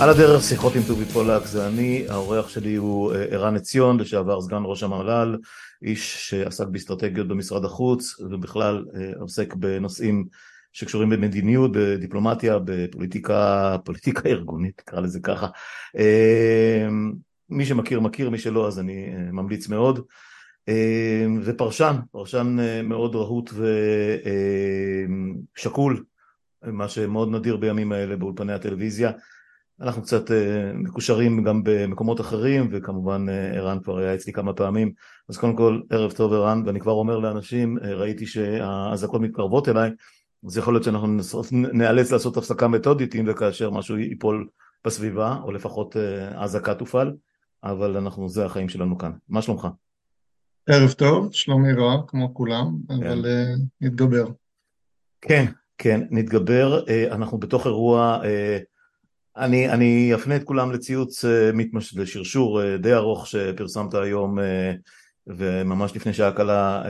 על הדרך שיחות עם טובי פולק זה אני, האורח שלי הוא אה, ערן עציון, לשעבר סגן ראש המל"ל, איש שעסק באסטרטגיות במשרד החוץ ובכלל אה, עוסק בנושאים שקשורים במדיניות, בדיפלומטיה, בפוליטיקה, פוליטיקה ארגונית, נקרא לזה ככה. אה, מי שמכיר מכיר, מי שלא אז אני ממליץ מאוד. ופרשן, פרשן מאוד רהוט ושקול, מה שמאוד נדיר בימים האלה באולפני הטלוויזיה. אנחנו קצת אה, מקושרים גם במקומות אחרים, וכמובן אה, ערן כבר היה אצלי כמה פעמים. אז קודם כל, ערב טוב ערן, ואני כבר אומר לאנשים, אה, ראיתי שהאזעקות מתקרבות אליי, אז יכול להיות שאנחנו נאלץ לעשות הפסקה מתודית אם וכאשר משהו ייפול בסביבה, או לפחות האזעקה תופעל, אבל אנחנו, זה החיים שלנו כאן. מה שלומך? ערב טוב, שלומי רע, כמו כולם, אבל כן. נתגבר. כן, כן, נתגבר. אנחנו בתוך אירוע... אני, אני אפנה את כולם לציוץ אה, מתמש... לשרשור אה, די ארוך שפרסמת היום אה, וממש לפני שעה קלה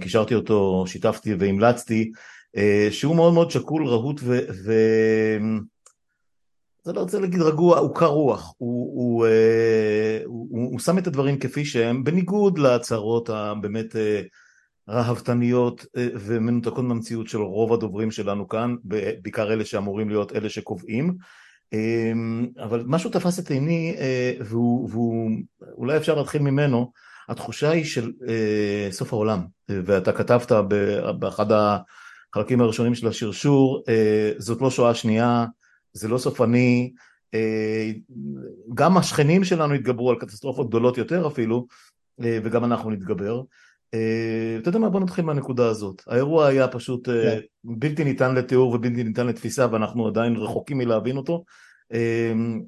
קישרתי אותו, שיתפתי והמלצתי שהוא מאוד מאוד שקול, רהוט ו... ו... אני לא רוצה להגיד רגוע, הוא קר רוח, הוא, הוא, הוא, הוא, הוא שם את הדברים כפי שהם, בניגוד להצהרות הבאמת רהבתניות ומנותקות מהמציאות של רוב הדוברים שלנו כאן, בעיקר אלה שאמורים להיות אלה שקובעים. אמ, אבל משהו תפס את עיני אה, והוא, והוא אולי אפשר להתחיל ממנו, התחושה היא של אה, סוף העולם ואתה כתבת באחד החלקים הראשונים של השרשור אה, זאת לא שואה שנייה, זה לא סופני, גם השכנים שלנו התגברו על קטסטרופות גדולות יותר אפילו וגם אנחנו נתגבר. אתה יודע מה, בוא נתחיל מהנקודה הזאת. האירוע היה פשוט כן. בלתי ניתן לתיאור ובלתי ניתן לתפיסה ואנחנו עדיין רחוקים מלהבין אותו. אמ,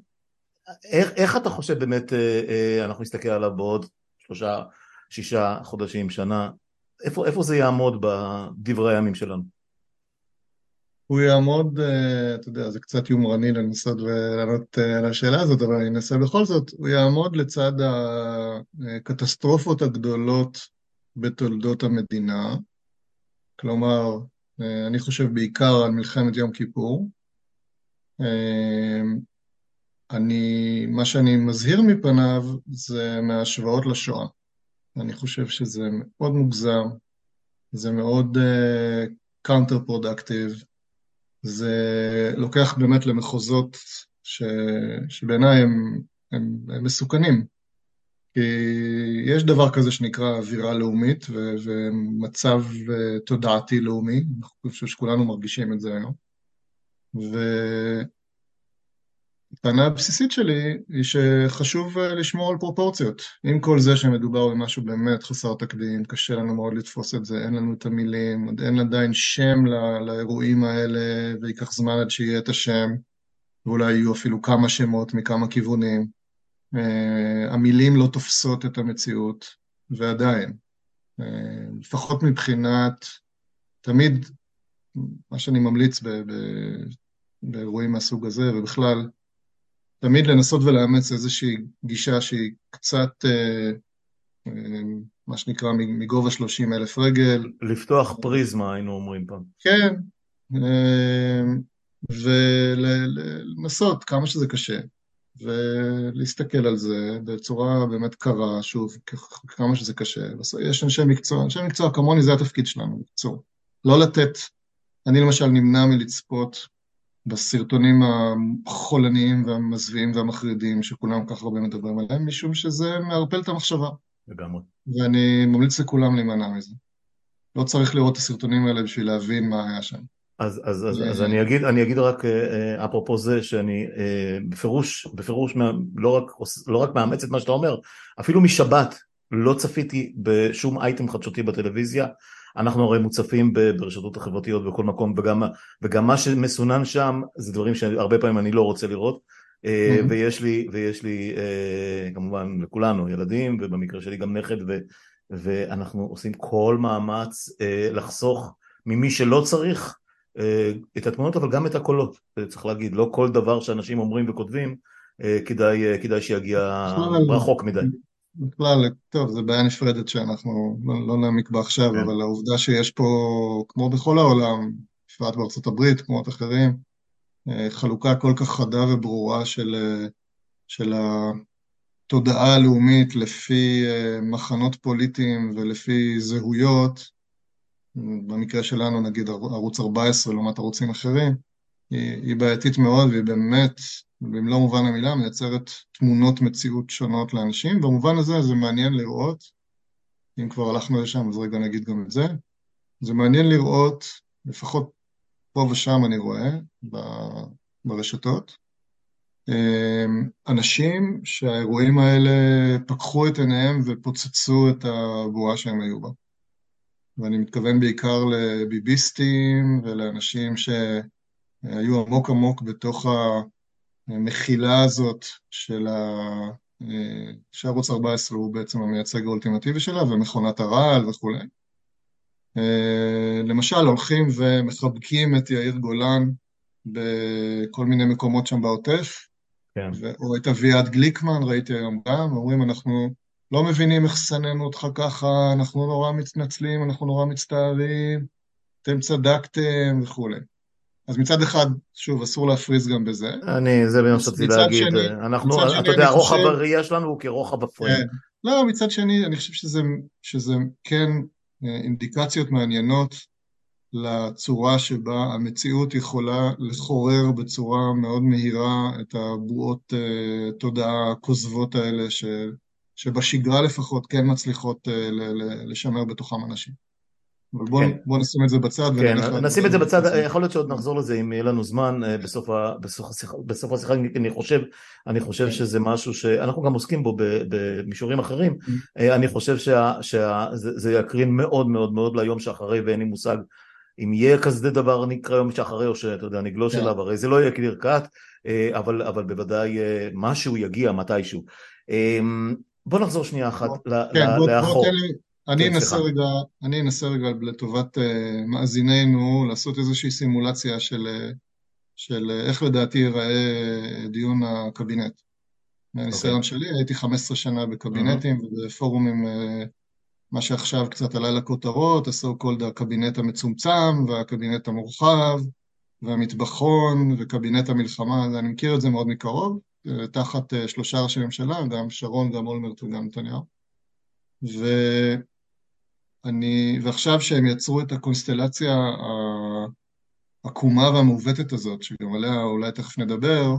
איך, איך אתה חושב באמת אה, אה, אנחנו נסתכל עליו בעוד שלושה, שישה חודשים, שנה, איפה, איפה זה יעמוד בדברי הימים שלנו? הוא יעמוד, אה, אתה יודע, זה קצת יומרני לנסות ולענות על השאלה הזאת, אבל אני אנסה בכל זאת, הוא יעמוד לצד הקטסטרופות הגדולות בתולדות המדינה, כלומר, אני חושב בעיקר על מלחמת יום כיפור, אני, מה שאני מזהיר מפניו זה מהשוואות לשואה. אני חושב שזה מאוד מוגזם, זה מאוד counter אה, productive, זה לוקח באמת למחוזות ש, שבעיניי הם, הם, הם מסוכנים. כי יש דבר כזה שנקרא אווירה לאומית ו, ומצב אה, תודעתי לאומי, אני חושב שכולנו מרגישים את זה היום. והטענה הבסיסית שלי היא שחשוב אה, לשמור על פרופורציות. עם כל זה שמדובר במשהו באמת חסר תקדים, קשה לנו מאוד לתפוס את זה, אין לנו את המילים, עוד אין עדיין שם לא, לאירועים האלה, וייקח זמן עד שיהיה את השם, ואולי יהיו אפילו כמה שמות מכמה כיוונים. Uh, המילים לא תופסות את המציאות, ועדיין, uh, לפחות מבחינת, תמיד מה שאני ממליץ באירועים מהסוג הזה, ובכלל, תמיד לנסות ולאמץ איזושהי גישה שהיא קצת, אה, אה, מה שנקרא, מגובה 30 אלף רגל. לפתוח פריזמה, היינו אומרים פעם. כן, אה, ולנסות כמה שזה קשה, ולהסתכל על זה בצורה באמת קרה, שוב, כמה שזה קשה. יש אנשי מקצוע, אנשי מקצוע כמוני זה התפקיד שלנו, בקיצור. לא לתת, אני למשל נמנע מלצפות בסרטונים החולניים והמזוויעים והמחרידים שכולם כל כך הרבה מדברים עליהם, משום שזה מערפל את המחשבה. לגמרי. ואני ממליץ לכולם להימנע מזה. לא צריך לראות את הסרטונים האלה בשביל להבין מה היה שם. אז, אז, אז, אז אני, אגיד, אני אגיד רק אה, אה, אפרופו זה שאני אה, בפירוש, בפירוש לא, רק, לא רק מאמץ את מה שאתה אומר, אפילו משבת לא צפיתי בשום אייטם חדשותי בטלוויזיה אנחנו הרי מוצפים ברשתות החברתיות בכל מקום וגם, וגם מה שמסונן שם זה דברים שהרבה פעמים אני לא רוצה לראות. mm-hmm. ויש לי, ויש לי אה, כמובן לכולנו ילדים ובמקרה שלי גם נכד ו, ואנחנו עושים כל מאמץ אה, לחסוך ממי שלא צריך את התמונות אבל גם את הקולות. צריך להגיד לא כל דבר שאנשים אומרים וכותבים כדאי, כדאי שיגיע רחוק מדי בכלל, טוב, זו בעיה נפרדת שאנחנו לא, לא נעמיק בה עכשיו, כן. אבל העובדה שיש פה, כמו בכל העולם, בפרט בארצות הברית, כמו את אחרים, חלוקה כל כך חדה וברורה של, של התודעה הלאומית לפי מחנות פוליטיים ולפי זהויות, במקרה שלנו נגיד ערוץ 14 לעומת ערוצים אחרים, היא, היא בעייתית מאוד והיא באמת, במלוא מובן המילה, מייצרת תמונות מציאות שונות לאנשים. במובן הזה זה מעניין לראות, אם כבר הלכנו לשם אז רגע נגיד גם את זה, זה מעניין לראות, לפחות פה ושם אני רואה, ברשתות, אמ, אנשים שהאירועים האלה פקחו את עיניהם ופוצצו את הבועה שהם היו בה. ואני מתכוון בעיקר לביביסטים ולאנשים שהיו עמוק עמוק בתוך המחילה הזאת של ה... שערוץ 14 הוא בעצם המייצג האולטימטיבי שלה, ומכונת הרעל וכולי. למשל, הולכים ומחבקים את יאיר גולן בכל מיני מקומות שם בעוטף, כן. או את אביעד גליקמן, ראיתי היום גם, אומרים, אנחנו לא מבינים איך שנאנו אותך ככה, אנחנו נורא מתנצלים, אנחנו נורא מצטערים, אתם צדקתם וכולי. אז מצד אחד, שוב, אסור להפריז גם בזה. אני, זה מה שרציתי להגיד. שני, אנחנו, אתה שני, יודע, רוחב חושב... הראייה שלנו הוא כרוחב הפריים. כן. לא, מצד שני, אני חושב שזה, שזה כן אה, אינדיקציות מעניינות לצורה שבה המציאות יכולה לחורר בצורה מאוד מהירה את הבועות uh, תודעה הכוזבות האלה ש, שבשגרה לפחות כן מצליחות uh, לשמר בתוכם אנשים. אבל בואו כן. בוא נשים את זה בצד כן, נשים את זה בצד, יכול להיות שעוד נחזור לזה אם יהיה לנו זמן בסוף, ה, בסוף, השיחה, בסוף השיחה, אני חושב, אני חושב כן. שזה משהו שאנחנו גם עוסקים בו במישורים אחרים, mm-hmm. אני חושב שזה יקרין מאוד מאוד מאוד ליום שאחרי ואין לי מושג אם יהיה כזה דבר נקרא יום שאחרי או שאתה יודע נגלוש כן. אליו, הרי זה לא יהיה קליר קאט, אבל, אבל בוודאי אה, משהו יגיע מתישהו. בוא נחזור שנייה אחת כן, לאחור. אני כן, אנסה רגע, אני אנסה רגע לטובת uh, מאזיננו לעשות איזושהי סימולציה של, uh, של uh, איך לדעתי ייראה דיון הקבינט. מהניסיון okay. אוקיי. שלי, הייתי 15 שנה בקבינטים mm-hmm. ובפורומים מה שעכשיו קצת עלה לכותרות, ה-so called הקבינט המצומצם והקבינט המורחב והמטבחון וקבינט המלחמה, אני מכיר את זה מאוד מקרוב, אה, תחת אה, שלושה ראשי ממשלה, גם שרון, גם אולמרט וגם נתניהו. ואני, ועכשיו שהם יצרו את הקונסטלציה העקומה והמעוותת הזאת, שגם עליה אולי תכף נדבר,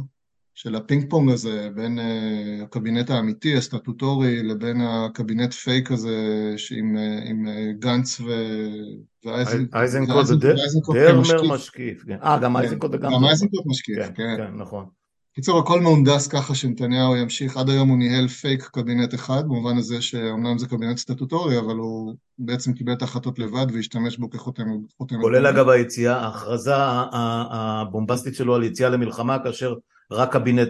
של הפינג פונג הזה בין אה, הקבינט האמיתי, הסטטוטורי, לבין הקבינט פייק הזה עם, אה, עם אה, גנץ ו... ואייזנקוט דרמר משקיף. כן. אה, גם אייזנקוט וגם... גם אייזנקוט משקיף, כן. כן, נכון. קיצור, הכל מהונדס ככה שנתניהו ימשיך, עד היום הוא ניהל פייק קבינט אחד, במובן הזה שאומנם זה קבינט סטטוטורי, אבל הוא בעצם קיבל את ההחלטות לבד והשתמש בו כחותם. כולל אגב היציאה, ההכרזה הבומבסטית שלו על יציאה למלחמה, כאשר רק קבינט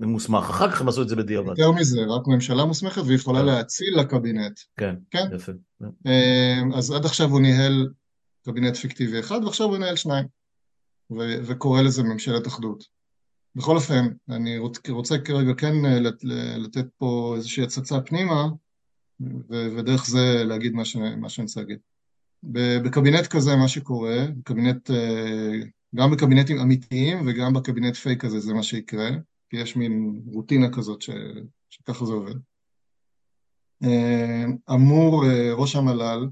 מוסמך, אחר כך הם עשו את זה בדיעבד. יותר מזה, רק ממשלה מוסמכת והיא יכולה כן. להציל לקבינט. כן, כן, יפה. אמ, אז עד עכשיו הוא ניהל קבינט פיקטיבי אחד, ועכשיו הוא ינהל שניים, וקורא לזה ממשלת אחדות. בכל אופן, אני רוצה כרגע כן אה, לתת פה איזושהי הצצה פנימה, ודרך זה להגיד מה שאני רוצה להגיד. בקבינט כזה, מה שקורה, קבינט אה, גם בקבינטים אמיתיים וגם בקבינט פייק הזה זה מה שיקרה, כי יש מין רוטינה כזאת ש... שככה זה עובד. אה, אמור ראש המל"ל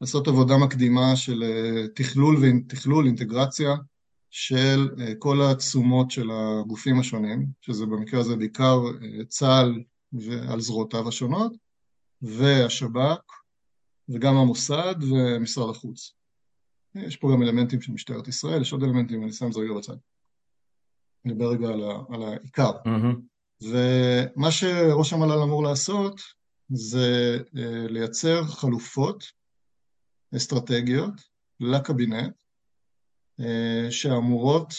לעשות עבודה מקדימה של תכלול, תכלול, אינטגרציה של כל התשומות של הגופים השונים, שזה במקרה הזה בעיקר צה"ל ועל זרועותיו השונות, והשב"כ, וגם המוסד ומשרד החוץ. יש פה גם אלמנטים של משטרת ישראל, יש עוד אלמנטים, אני שם את זה רגע בצד. אני מדבר רגע על, ה, על העיקר. Mm-hmm. ומה שראש המל"ל אמור לעשות זה uh, לייצר חלופות אסטרטגיות לקבינט שאמורות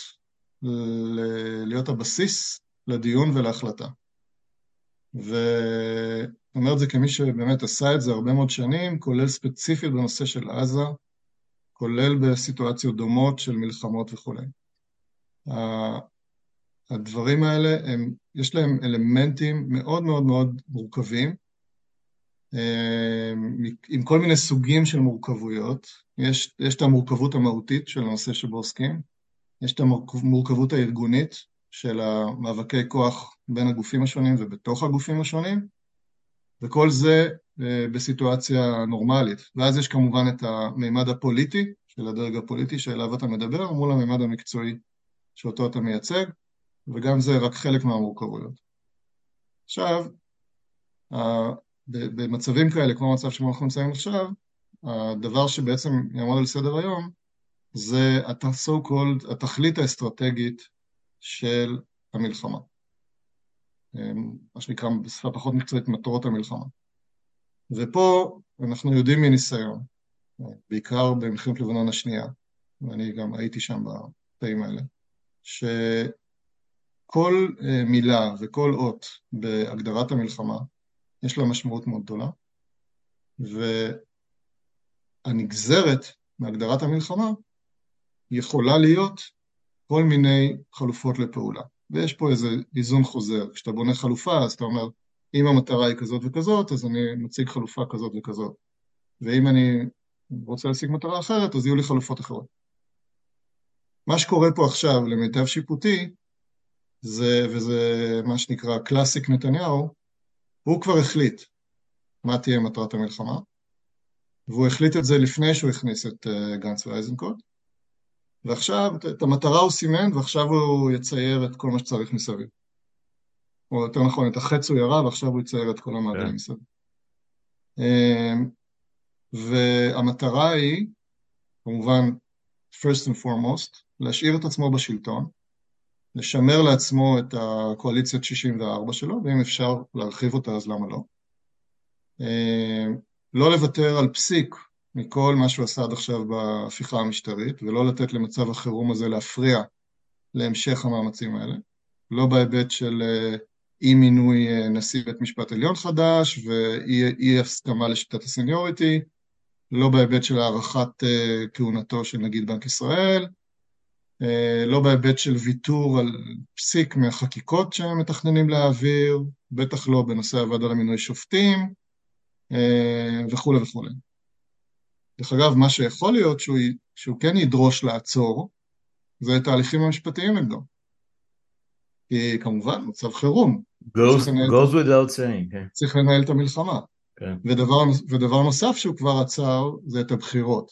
ל- להיות הבסיס לדיון ולהחלטה. ואני אומר את זה כמי שבאמת עשה את זה הרבה מאוד שנים, כולל ספציפית בנושא של עזה, כולל בסיטואציות דומות של מלחמות וכולי. הדברים האלה, הם, יש להם אלמנטים מאוד מאוד מאוד מורכבים, עם כל מיני סוגים של מורכבויות. יש, יש את המורכבות המהותית של הנושא שבו עוסקים, יש את המורכבות הארגונית של המאבקי כוח בין הגופים השונים ובתוך הגופים השונים, וכל זה אה, בסיטואציה נורמלית. ואז יש כמובן את המימד הפוליטי של הדרג הפוליטי שאליו אתה מדבר, מול המימד המקצועי שאותו אתה מייצג, וגם זה רק חלק מהמורכבויות. עכשיו, במצבים כאלה, כמו המצב שבו אנחנו נמצאים עכשיו, הדבר שבעצם יעמוד על סדר היום זה ה-so called, התכלית האסטרטגית של המלחמה. מה שנקרא בשפה פחות מקצועית מטרות המלחמה. ופה אנחנו יודעים מניסיון, בעיקר במלחמת לבנון השנייה, ואני גם הייתי שם בתאים האלה, שכל אה, מילה וכל אות בהגדרת המלחמה יש לה משמעות מאוד גדולה, והנגזרת מהגדרת המלחמה יכולה להיות כל מיני חלופות לפעולה. ויש פה איזה איזון חוזר. כשאתה בונה חלופה, אז אתה אומר, אם המטרה היא כזאת וכזאת, אז אני מציג חלופה כזאת וכזאת. ואם אני רוצה להשיג מטרה אחרת, אז יהיו לי חלופות אחרות. מה שקורה פה עכשיו, למיטב שיפוטי, זה, וזה מה שנקרא קלאסיק נתניהו, הוא כבר החליט מה תהיה מטרת המלחמה, והוא החליט את זה לפני שהוא הכניס את uh, גנץ ואייזנקוט, ועכשיו את המטרה הוא סימן, ועכשיו הוא יצייר את כל מה שצריך מסביב. או יותר נכון, את החץ הוא ירה, ועכשיו הוא יצייר את כל המעגלים yeah. כן. מסביב. אמ, והמטרה היא, כמובן, first and foremost, להשאיר את עצמו בשלטון, לשמר לעצמו את הקואליציית 64 שלו, ואם אפשר להרחיב אותה אז למה לא. אמ, לא לוותר על פסיק מכל מה שהוא עשה עד עכשיו בהפיכה המשטרית, ולא לתת למצב החירום הזה להפריע להמשך המאמצים האלה. לא בהיבט של אה, אי מינוי אה, נשיא בית משפט עליון חדש ואי הסכמה לשיטת הסניוריטי, לא בהיבט של הארכת אה, כהונתו של נגיד בנק ישראל, לא בהיבט של ויתור על פסיק מהחקיקות שהם מתכננים להעביר, בטח לא בנושא הוועדה למינוי שופטים וכולי וכולי. דרך אגב, מה שיכול להיות שהוא, שהוא כן ידרוש לעצור, זה את ההליכים המשפטיים נגדו. כי כמובן, מצב חירום. goes, goes without saying. Okay. כן. צריך לנהל את המלחמה. Okay. כן. ודבר, ודבר נוסף שהוא כבר עצר, זה את הבחירות.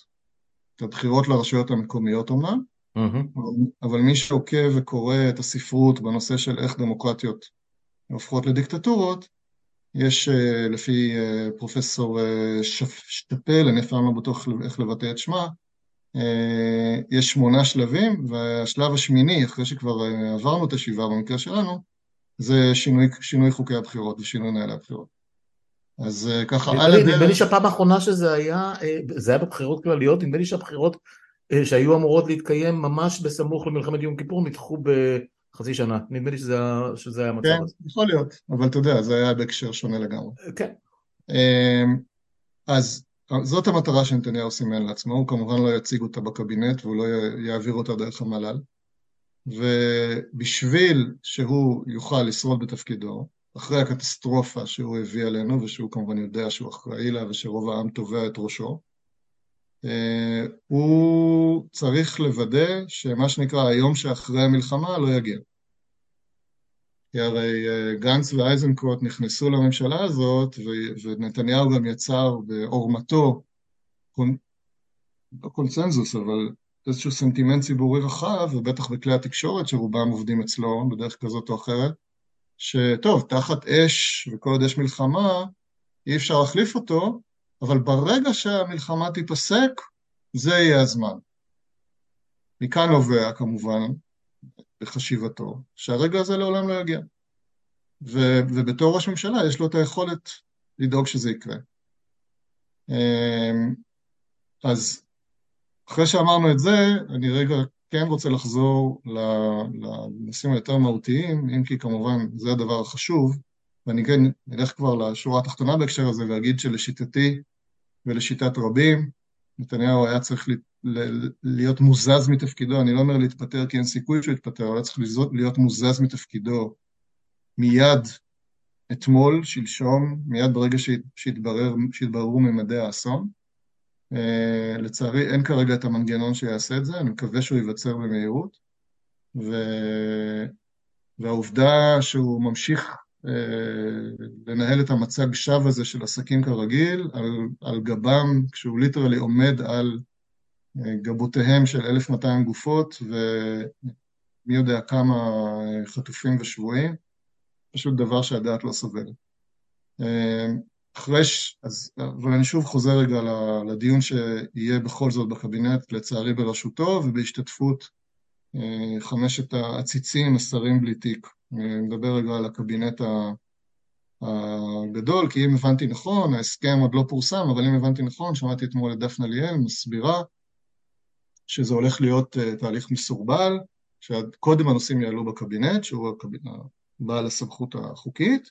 את הבחירות לרשויות המקומיות אומנם. אבל, אבל מי שעוקב וקורא את הספרות בנושא של איך דמוקרטיות הופכות לדיקטטורות, יש אה, לפי אה, פרופסור אה, שטפל, אני אף פעם לא בטוח איך לבטא את שמה, יש שמונה שלבים, והשלב השמיני, אחרי שכבר עברנו את השבעה במקרה שלנו, זה שינוי, שינוי חוקי הבחירות ושינוי נהלי הבחירות. אז ככה, על הדרך... נדמה לי שהפעם האחרונה שזה היה, זה היה בבחירות כלליות, נדמה לי שהבחירות שהיו אמורות להתקיים ממש בסמוך למלחמת יום כיפור נדחו ב... חצי שנה, נדמה לי שזה, שזה היה המצב כן, הזה. כן, יכול להיות, אבל אתה יודע, זה היה בהקשר שונה לגמרי. כן. אמ, אז זאת המטרה שנתניהו סימן לעצמו, הוא כמובן לא יציג אותה בקבינט והוא לא יעביר אותה דרך המל"ל. ובשביל שהוא יוכל לשרוד בתפקידו, אחרי הקטסטרופה שהוא הביא עלינו, ושהוא כמובן יודע שהוא אחראי לה ושרוב העם תובע את ראשו, אה, הוא צריך לוודא שמה שנקרא היום שאחרי המלחמה לא יגיע. כי הרי אה, גנץ ואייזנקוט נכנסו לממשלה הזאת, ונתניהו גם יצר בעורמתו, לא קונצנזוס, אבל איזשהו סנטימנט ציבורי רחב, ובטח בכלי התקשורת שרובם עובדים אצלו בדרך כזאת או אחרת, שטוב, תחת אש וכל עוד יש מלחמה, אי אפשר להחליף אותו, אבל ברגע שהמלחמה תיפסק, זה יהיה הזמן. מכאן נובע כמובן, בחשיבתו, שהרגע הזה לעולם לא יגיע. ו- ובתור ראש ממשלה יש לו את היכולת לדאוג שזה יקרה. אמ, אז אחרי שאמרנו את זה, אני רגע כן רוצה לחזור לנושאים היותר מהותיים, אם כי כמובן זה הדבר החשוב, ואני כן אלך כבר לשורה התחתונה בהקשר הזה ואגיד שלשיטתי ולשיטת רבים, נתניהו היה צריך להיות מוזז מתפקידו, אני לא אומר להתפטר כי אין סיכוי שהוא יתפטר, אבל היה צריך להיות מוזז מתפקידו מיד אתמול, שלשום, מיד ברגע שהתברר, שהתבררו ממדי האסון. Uh, לצערי אין כרגע את המנגנון שיעשה את זה, אני מקווה שהוא ייווצר במהירות. ו... והעובדה שהוא ממשיך לנהל את המצג שווא הזה של עסקים כרגיל על, על גבם, כשהוא ליטרלי עומד על אה, גבותיהם של 1,200 גופות ומי יודע כמה אה, חטופים ושבויים, פשוט דבר שהדעת לא סובלת. אחרי ש... אז, אבל אני שוב חוזר רגע לדיון שיהיה בכל זאת בקבינט, לצערי בראשותו ובהשתתפות חמשת העציצים, השרים בלי תיק. אני מדבר רגע על הקבינט הגדול, כי אם הבנתי נכון, ההסכם עוד לא פורסם, אבל אם הבנתי נכון, שמעתי אתמול את דפנה ליאל מסבירה שזה הולך להיות אה, תהליך מסורבל, שקודם הנושאים יעלו בקבינט, שהוא הקבינט, בעל הסמכות החוקית,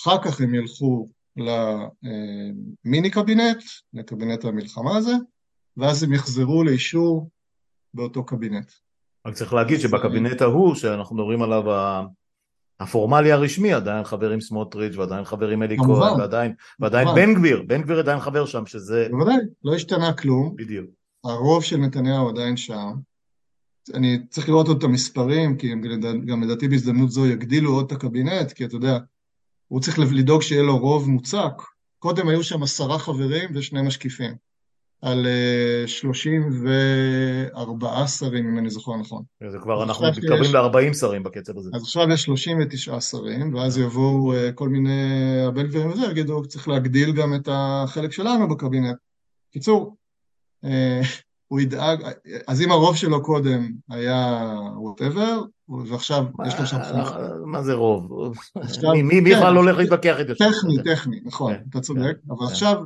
אחר כך הם ילכו למיני קבינט, לקבינט המלחמה הזה, ואז הם יחזרו לאישור באותו קבינט. רק צריך להגיד שבקבינט ההוא, שאנחנו מדברים עליו, הפורמלי הרשמי, עדיין חברים סמוטריץ' ועדיין חברים אלי כהן, ועדיין, ועדיין בן גביר, בן גביר עדיין חבר שם, שזה... בוודאי, לא השתנה כלום. בדיוק. הרוב של נתניהו עדיין שם. אני צריך לראות עוד את המספרים, כי הם גם לדעתי בהזדמנות זו יגדילו עוד את הקבינט, כי אתה יודע, הוא צריך לדאוג שיהיה לו רוב מוצק. קודם היו שם עשרה חברים ושני משקיפים. על 34 אה, שרים, אם אני זוכר נכון. זה כבר, אנחנו מתקרבים ל-40 שרים בקצב הזה. אז עכשיו יש 39 שרים, ואז יבואו אה, כל מיני הבן גבירים וזה, יגידו, צריך להגדיל גם את החלק שלנו בקבינט. קיצור, אה, הוא ידאג, אז אם הרוב שלו קודם היה whatever, ועכשיו יש לו שם חמש... מה זה רוב? מי כן. בכלל הולך להתווכח איתו? טכני, טכני, נכון, כן, אתה צודק, כן, אבל עכשיו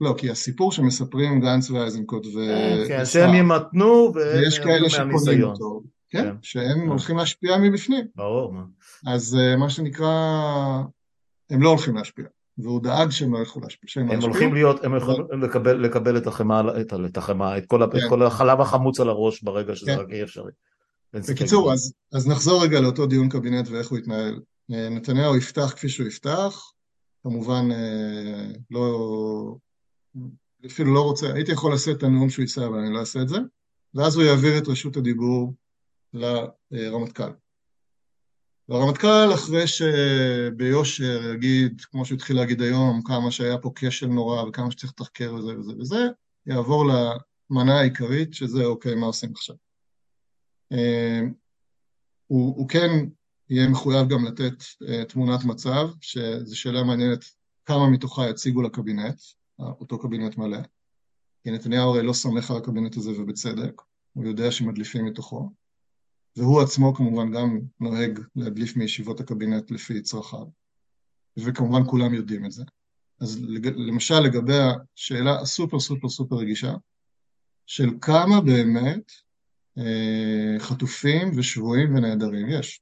לא, כי הסיפור שמספרים גנץ ואייזנקוט ו... כן, שהם ימתנו ויש כאלה שקונים אותו. כן, כן, שהם כן. הולכים להשפיע מבפנים. ברור. אז אה, מה שנקרא, הם לא הולכים להשפיע. והוא דאג שהם לא ילכו להשפיע. הם הולכים להיות, הם יכולים לקבל את החמאה, את החמאה, את כל החלב החמוץ על הראש ברגע שזה רק יהיה אפשרי. בקיצור, אז נחזור רגע לאותו דיון קבינט ואיך הוא יתנהל. אה, נתניהו יפתח כפי שהוא יפתח, כמובן אה, לא אפילו לא רוצה, הייתי יכול לעשות את הנאום שהוא יישא, אבל אני לא אעשה את זה, ואז הוא יעביר את רשות הדיבור לרמטכ"ל. והרמטכ"ל, אחרי שביושר יגיד, כמו שהוא התחיל להגיד היום, כמה שהיה פה כשל נורא וכמה שצריך לתחקר וזה וזה וזה, יעבור למנה העיקרית, שזה אוקיי, מה עושים עכשיו. אה, הוא, הוא כן יהיה מחויב גם לתת uh, תמונת מצב, שזו שאלה מעניינת כמה מתוכה יציגו לקבינט, אותו קבינט מלא. כי נתניהו הרי לא סומך על הקבינט הזה ובצדק, הוא יודע שמדליפים מתוכו, והוא עצמו כמובן גם נוהג להדליף מישיבות הקבינט לפי צרכיו, וכמובן כולם יודעים את זה. אז למשל לגבי השאלה הסופר סופר סופר רגישה, של כמה באמת אה, חטופים ושבויים ונעדרים יש.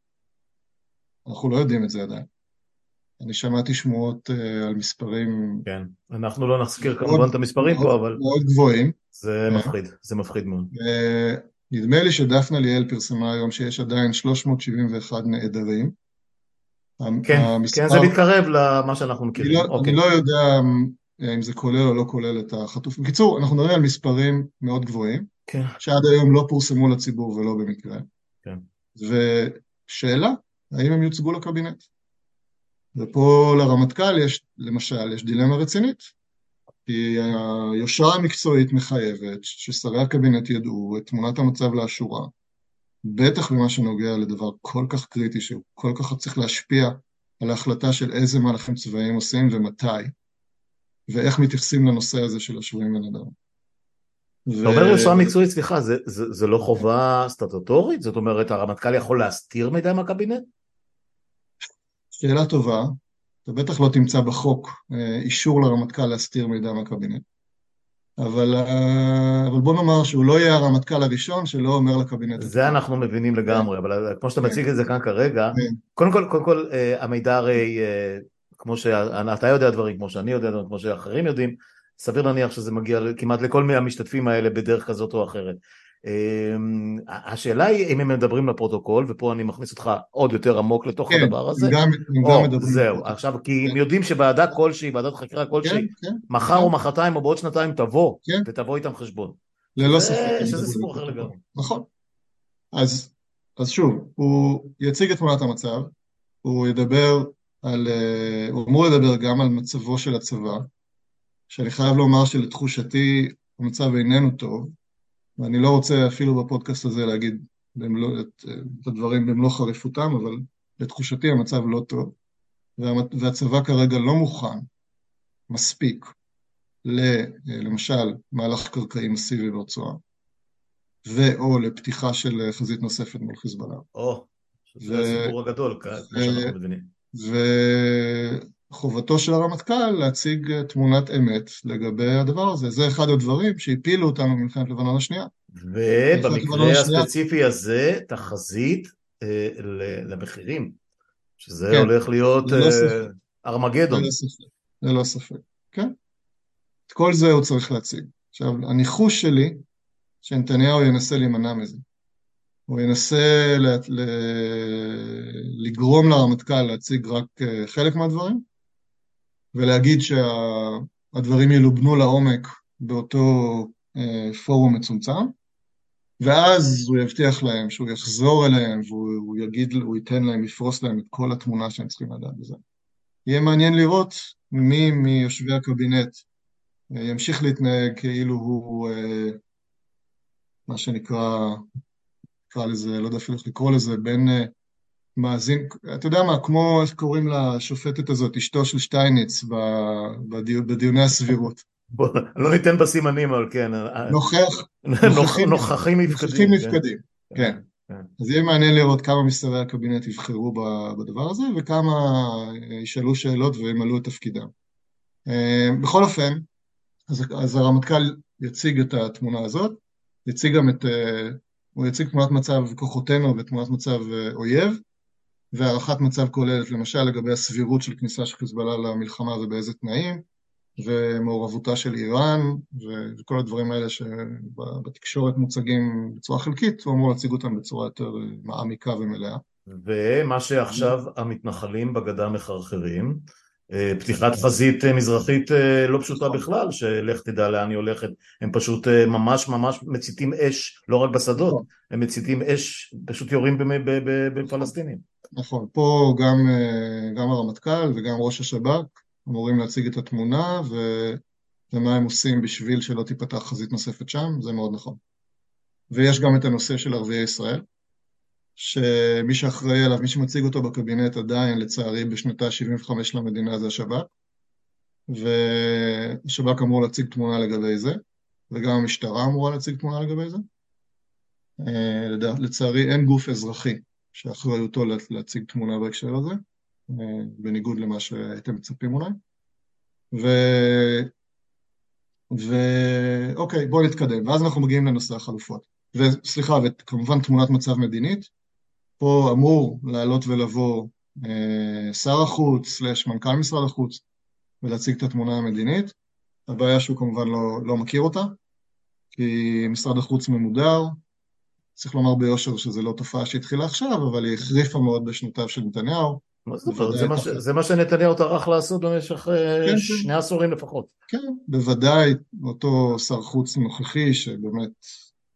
אנחנו לא יודעים את זה עדיין. אני שמעתי שמועות uh, על מספרים... כן, אנחנו לא נזכיר כמובן את המספרים פה, אבל... מאוד גבוהים. זה uh, מפחיד, זה מפחיד מאוד. Uh, נדמה לי שדפנה ליאל פרסמה היום שיש עדיין 371 נעדרים. כן, המספר... כן, זה מתקרב למה שאנחנו מכירים. אני לא, אוקיי. אני לא יודע אם זה כולל או לא כולל את החטוף. בקיצור, אנחנו מדברים על מספרים מאוד גבוהים, כן. שעד היום לא פורסמו לציבור ולא במקרה. כן. ושאלה, האם הם יוצגו לקבינט? ופה לרמטכ"ל יש, למשל, יש דילמה רצינית. כי היושרה המקצועית מחייבת ששרי הקבינט ידעו את תמונת המצב לאשורה, בטח במה שנוגע לדבר כל כך קריטי, שהוא כל כך צריך להשפיע על ההחלטה של איזה מהלכים צבאיים עושים ומתי, ואיך מתייחסים לנושא הזה של השבויים בנדרים. אתה אומר יושרה מקצועית, סליחה, זה, זה, זה לא חובה סטטוטורית? זאת אומרת, הרמטכ"ל יכול להסתיר מידע מהקבינט? שאלה טובה, אתה בטח לא תמצא בחוק אה, אישור לרמטכ"ל להסתיר מידע מהקבינט. אבל, אה, אבל בוא נאמר שהוא לא יהיה הרמטכ"ל הראשון שלא אומר לקבינט. זה אנחנו מבינים לגמרי, אבל אה, כמו שאתה מציג את זה כאן כרגע, כן. קודם כל, קודם כל המידע הרי, כמו שאתה יודע דברים, כמו שאני יודע דברים, כמו שאחרים יודעים, סביר להניח שזה מגיע כמעט לכל מהמשתתפים האלה בדרך כזאת או אחרת. אמ, השאלה היא אם הם מדברים לפרוטוקול, ופה אני מכניס אותך עוד יותר עמוק לתוך כן, הדבר הזה. גם, או, גם מדברים. זהו, עכשיו, כי כן. הם יודעים שוועדה כלשהי, ועדת חקירה כלשהי, כן, כן, מחר כן. או מחרתיים או בעוד שנתיים תבוא, כן. ותבוא איתם חשבון. ללא ספק. שזה סיפור אחר לגמרי. נכון. אז אז שוב, הוא יציג את תמונת המצב, הוא ידבר על, הוא אמור לדבר גם על מצבו של הצבא, שאני חייב לומר שלתחושתי המצב איננו טוב, ואני לא רוצה אפילו בפודקאסט הזה להגיד במלוא, את, את הדברים במלוא חריפותם, אבל לתחושתי המצב לא טוב, והצבא כרגע לא מוכן מספיק ל, למשל מהלך קרקעי מסיבי ברצועה, ו/או לפתיחה של חזית נוספת מול חיזבאללה. או, זה הסיפור הגדול, כמו שאנחנו מבינים. וחובתו של הרמטכ"ל להציג תמונת אמת לגבי הדבר הזה. זה אחד הדברים שהפילו אותנו במלחמת לבנון השנייה. ובמקרה הספציפי הזה, תחזית אה, למחירים, שזה כן, הולך להיות אה, ארמגדון. ללא ספק, ללא ספק, כן. את כל זה הוא צריך להציג. עכשיו, הניחוש שלי, שנתניהו ינסה להימנע מזה. הוא ינסה ל... ל... לגרום לרמטכ"ל להציג רק אה, חלק מהדברים, ולהגיד שהדברים ילובנו לעומק באותו אה, פורום מצומצם, ואז הוא יבטיח להם שהוא יחזור אליהם והוא יגיד, הוא ייתן להם, יפרוס להם את כל התמונה שהם צריכים לדעת בזה. יהיה מעניין לראות מי מיושבי הקבינט אה, ימשיך להתנהג כאילו הוא מה שנקרא, נקרא לזה, לא יודע אפילו איך לקרוא לזה, בין מאזין, אתה יודע מה, כמו איך קוראים לשופטת הזאת, אשתו של שטייניץ בדיו, בדיוני הסבירות. בוא, לא ניתן בסימנים, אבל כן. נוכח, נוכחים, נוכחים נפקדים. נוכחים נפקדים, כן. כן. כן. אז יהיה מעניין לראות כמה משרי הקבינט יבחרו בדבר הזה, וכמה ישאלו שאלות וימלאו את תפקידם. בכל אופן, אז, אז הרמטכ"ל יציג את התמונה הזאת, יציג גם את, הוא יציג תמונת מצב כוחותינו ותמונת מצב אויב, והערכת מצב כוללת, למשל לגבי הסבירות של כניסה של חיזבאללה למלחמה ובאיזה תנאים, ומעורבותה של איראן, וכל הדברים האלה שבתקשורת מוצגים בצורה חלקית, הוא אמור להציג אותם בצורה יותר מעמיקה ומלאה. ומה שעכשיו המתנחלים בגדה מחרחרים, אה, פתיחת חזית אה, מזרחית אה, לא פשוטה בכלל, שלך תדע לאן היא הולכת, הם פשוט ממש ממש מציתים אש, לא רק בשדות, נכון. הם מציתים אש, פשוט יורים בפלסטינים. נכון, פה גם, גם הרמטכ"ל וגם ראש השב"כ אמורים להציג את התמונה ו... ומה הם עושים בשביל שלא תיפתח חזית נוספת שם, זה מאוד נכון. ויש גם את הנושא של ערביי ישראל, שמי שאחראי עליו, מי שמציג אותו בקבינט עדיין, לצערי, בשנתה 75 למדינה זה השב"כ, והשב"כ אמור להציג תמונה לגבי זה, וגם המשטרה אמורה להציג תמונה לגבי זה. אה, לצערי אין גוף אזרחי שאחריותו להציג תמונה בהקשר הזה, אה, בניגוד למה שהייתם מצפים אולי. ו... ואוקיי, בואו נתקדם, ואז אנחנו מגיעים לנושא החלופות. וסליחה, וכמובן תמונת מצב מדינית, פה אמור לעלות ולבוא אה, שר החוץ, סלש מנכ"ל משרד החוץ, ולהציג את התמונה המדינית. הבעיה שהוא כמובן לא, לא מכיר אותה, כי משרד החוץ ממודר, צריך לומר ביושר שזו לא תופעה שהתחילה עכשיו, אבל היא החריפה מאוד בשנותיו של נתניהו. זה, מה, זה מה שנתניהו טרח לעשות במשך אה, כן, כן, שני עשורים לפחות. כן, בוודאי אותו שר חוץ נוכחי, שבאמת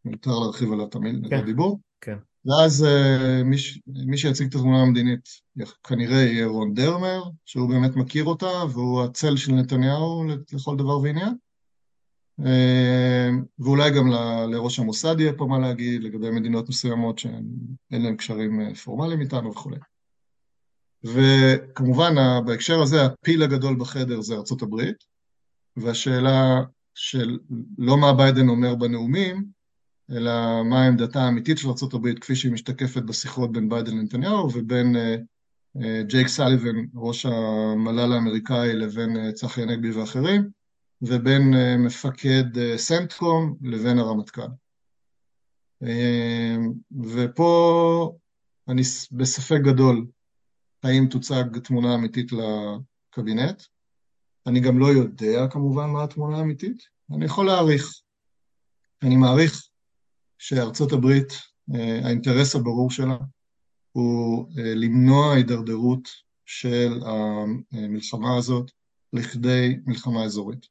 מיותר להרחיב עליו את כן, הדיבור. כן. ואז מי, מי שיציג את התמונה המדינית כנראה יהיה רון דרמר, שהוא באמת מכיר אותה, והוא הצל של נתניהו לכל דבר ועניין. Uh, ואולי גם לראש המוסד יהיה פה מה להגיד לגבי מדינות מסוימות שאין להם קשרים אה, פורמליים איתנו וכולי. וכמובן בהקשר הזה הפיל הגדול בחדר זה ארצות הברית, והשאלה של לא מה ביידן אומר בנאומים, אלא מה העמדתה האמיתית של ארה"ב כפי שהיא משתקפת בשיחות בין ביידן לנתניהו ובין uh, ג'ייק סליבן, ראש המל"ל האמריקאי, לבין צחי הנגבי ואחרים, ובין uh, מפקד uh, סנטקום לבין הרמטכ"ל. Uh, ופה אני בספק גדול האם תוצג תמונה אמיתית לקבינט. אני גם לא יודע כמובן מה התמונה האמיתית, אני יכול להעריך. אני מעריך שארצות הברית, אה, האינטרס הברור שלה הוא אה, למנוע הידרדרות של המלחמה הזאת לכדי מלחמה אזורית.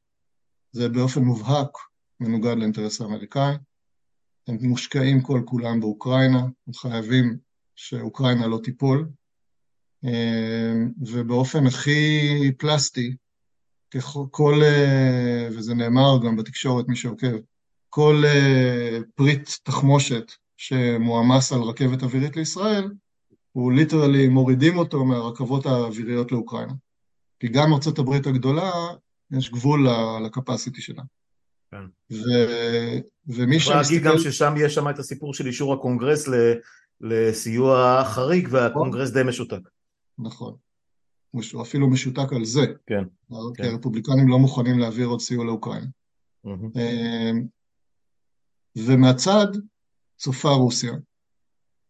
זה באופן מובהק מנוגד לאינטרס האמריקאי. הם מושקעים כל כולם באוקראינה, הם חייבים שאוקראינה לא תיפול, ובאופן הכי פלסטי, כל, וזה נאמר גם בתקשורת, מי שעוקב, כל פריט תחמושת שמועמס על רכבת אווירית לישראל, הוא literally מורידים אותו מהרכבות האוויריות לאוקראינה. כי גם ארה"ב הגדולה, יש גבול ל capacity שלה. כן. ו... ומי שמסתכל... אפשר להגיד גם ששם יש שם את הסיפור של אישור הקונגרס ל... לסיוע חריג והקונגרס די משותק. נכון. הוא אפילו משותק על זה. כן. כי כן. הרפובליקנים לא מוכנים להעביר עוד סיוע לאוקראינה. ומהצד צופה רוסיה,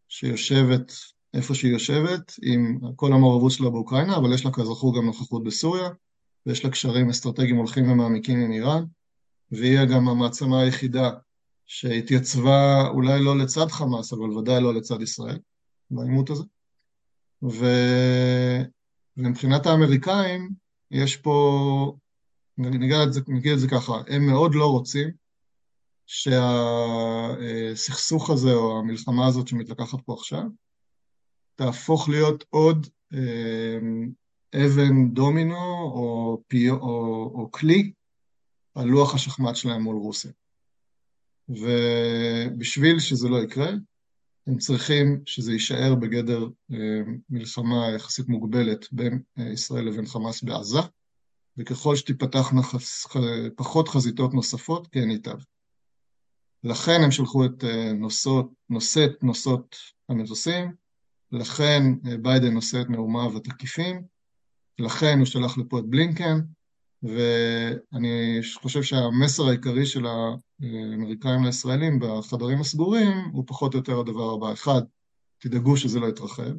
שיושבת איפה שהיא יושבת, עם כל המעורבות שלה באוקראינה, אבל יש לה כזכור גם נוכחות בסוריה, ויש לה קשרים אסטרטגיים הולכים ומעמיקים עם איראן, והיא גם המעצמה היחידה שהתייצבה אולי לא לצד חמאס, אבל ודאי לא לצד ישראל, בעימות הזה. ו... ומבחינת האמריקאים, יש פה, נגיד את, זה, נגיד את זה ככה, הם מאוד לא רוצים שהסכסוך הזה או המלחמה הזאת שמתלקחת פה עכשיו, תהפוך להיות עוד אה, אבן דומינו או, פי, או, או כלי על לוח השחמט שלהם מול רוסיה. ובשביל שזה לא יקרה, הם צריכים שזה יישאר בגדר אה, מלחמה יחסית מוגבלת בין אה, ישראל לבין חמאס בעזה, וככל שתיפתחנה חס... פחות חזיתות נוספות, כן ייטב. לכן הם שלחו את אה, נושאות, נושאת נושאות המטוסים, לכן ביידן נושא את נאומיו התקיפים, לכן הוא שלח לפה את בלינקן, ואני חושב שהמסר העיקרי של האמריקאים לישראלים בחדרים הסגורים הוא פחות או יותר הדבר הבא. אחד, תדאגו שזה לא יתרחב,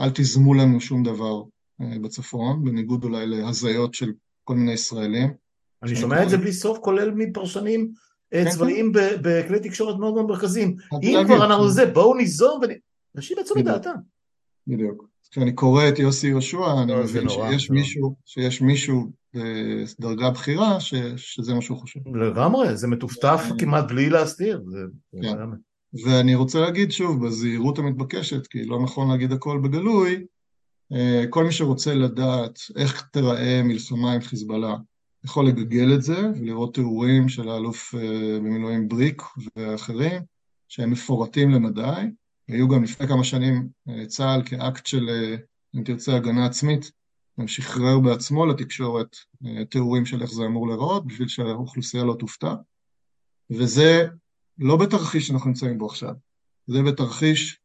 אל תיזמו לנו שום דבר אה, בצפון, בניגוד אולי להזיות של כל מיני ישראלים. אני שומע את זה בלי סוף, כולל מפרשנים אה, כן, צבאיים כן. בכלי תקשורת מאוד מאוד מרכזיים. אם כבר אנחנו זה, בואו ניזום אנשים יצאו מדעתם. בדיוק. כשאני קורא את יוסי יהושע, אני לא, מבין שיש מישהו, שיש מישהו בדרגה בכירה שזה מה שהוא חושב. לגמרי, זה מטופטף כמעט בלי להסתיר. כן. ואני רוצה להגיד שוב, בזהירות המתבקשת, כי לא נכון להגיד הכל בגלוי, אה, כל מי שרוצה לדעת איך תיראה מלחמה עם חיזבאללה, יכול לגגל את זה ולראות תיאורים של האלוף אה, במילואים בריק ואחרים, שהם מפורטים למדי. היו גם לפני כמה שנים אה, צה"ל כאקט של, אה, אם תרצה, הגנה עצמית, גם שחרר בעצמו לתקשורת אה, תיאורים של איך זה אמור להיראות, בשביל שהאוכלוסייה לא תופתע. וזה לא בתרחיש שאנחנו נמצאים בו עכשיו, זה בתרחיש,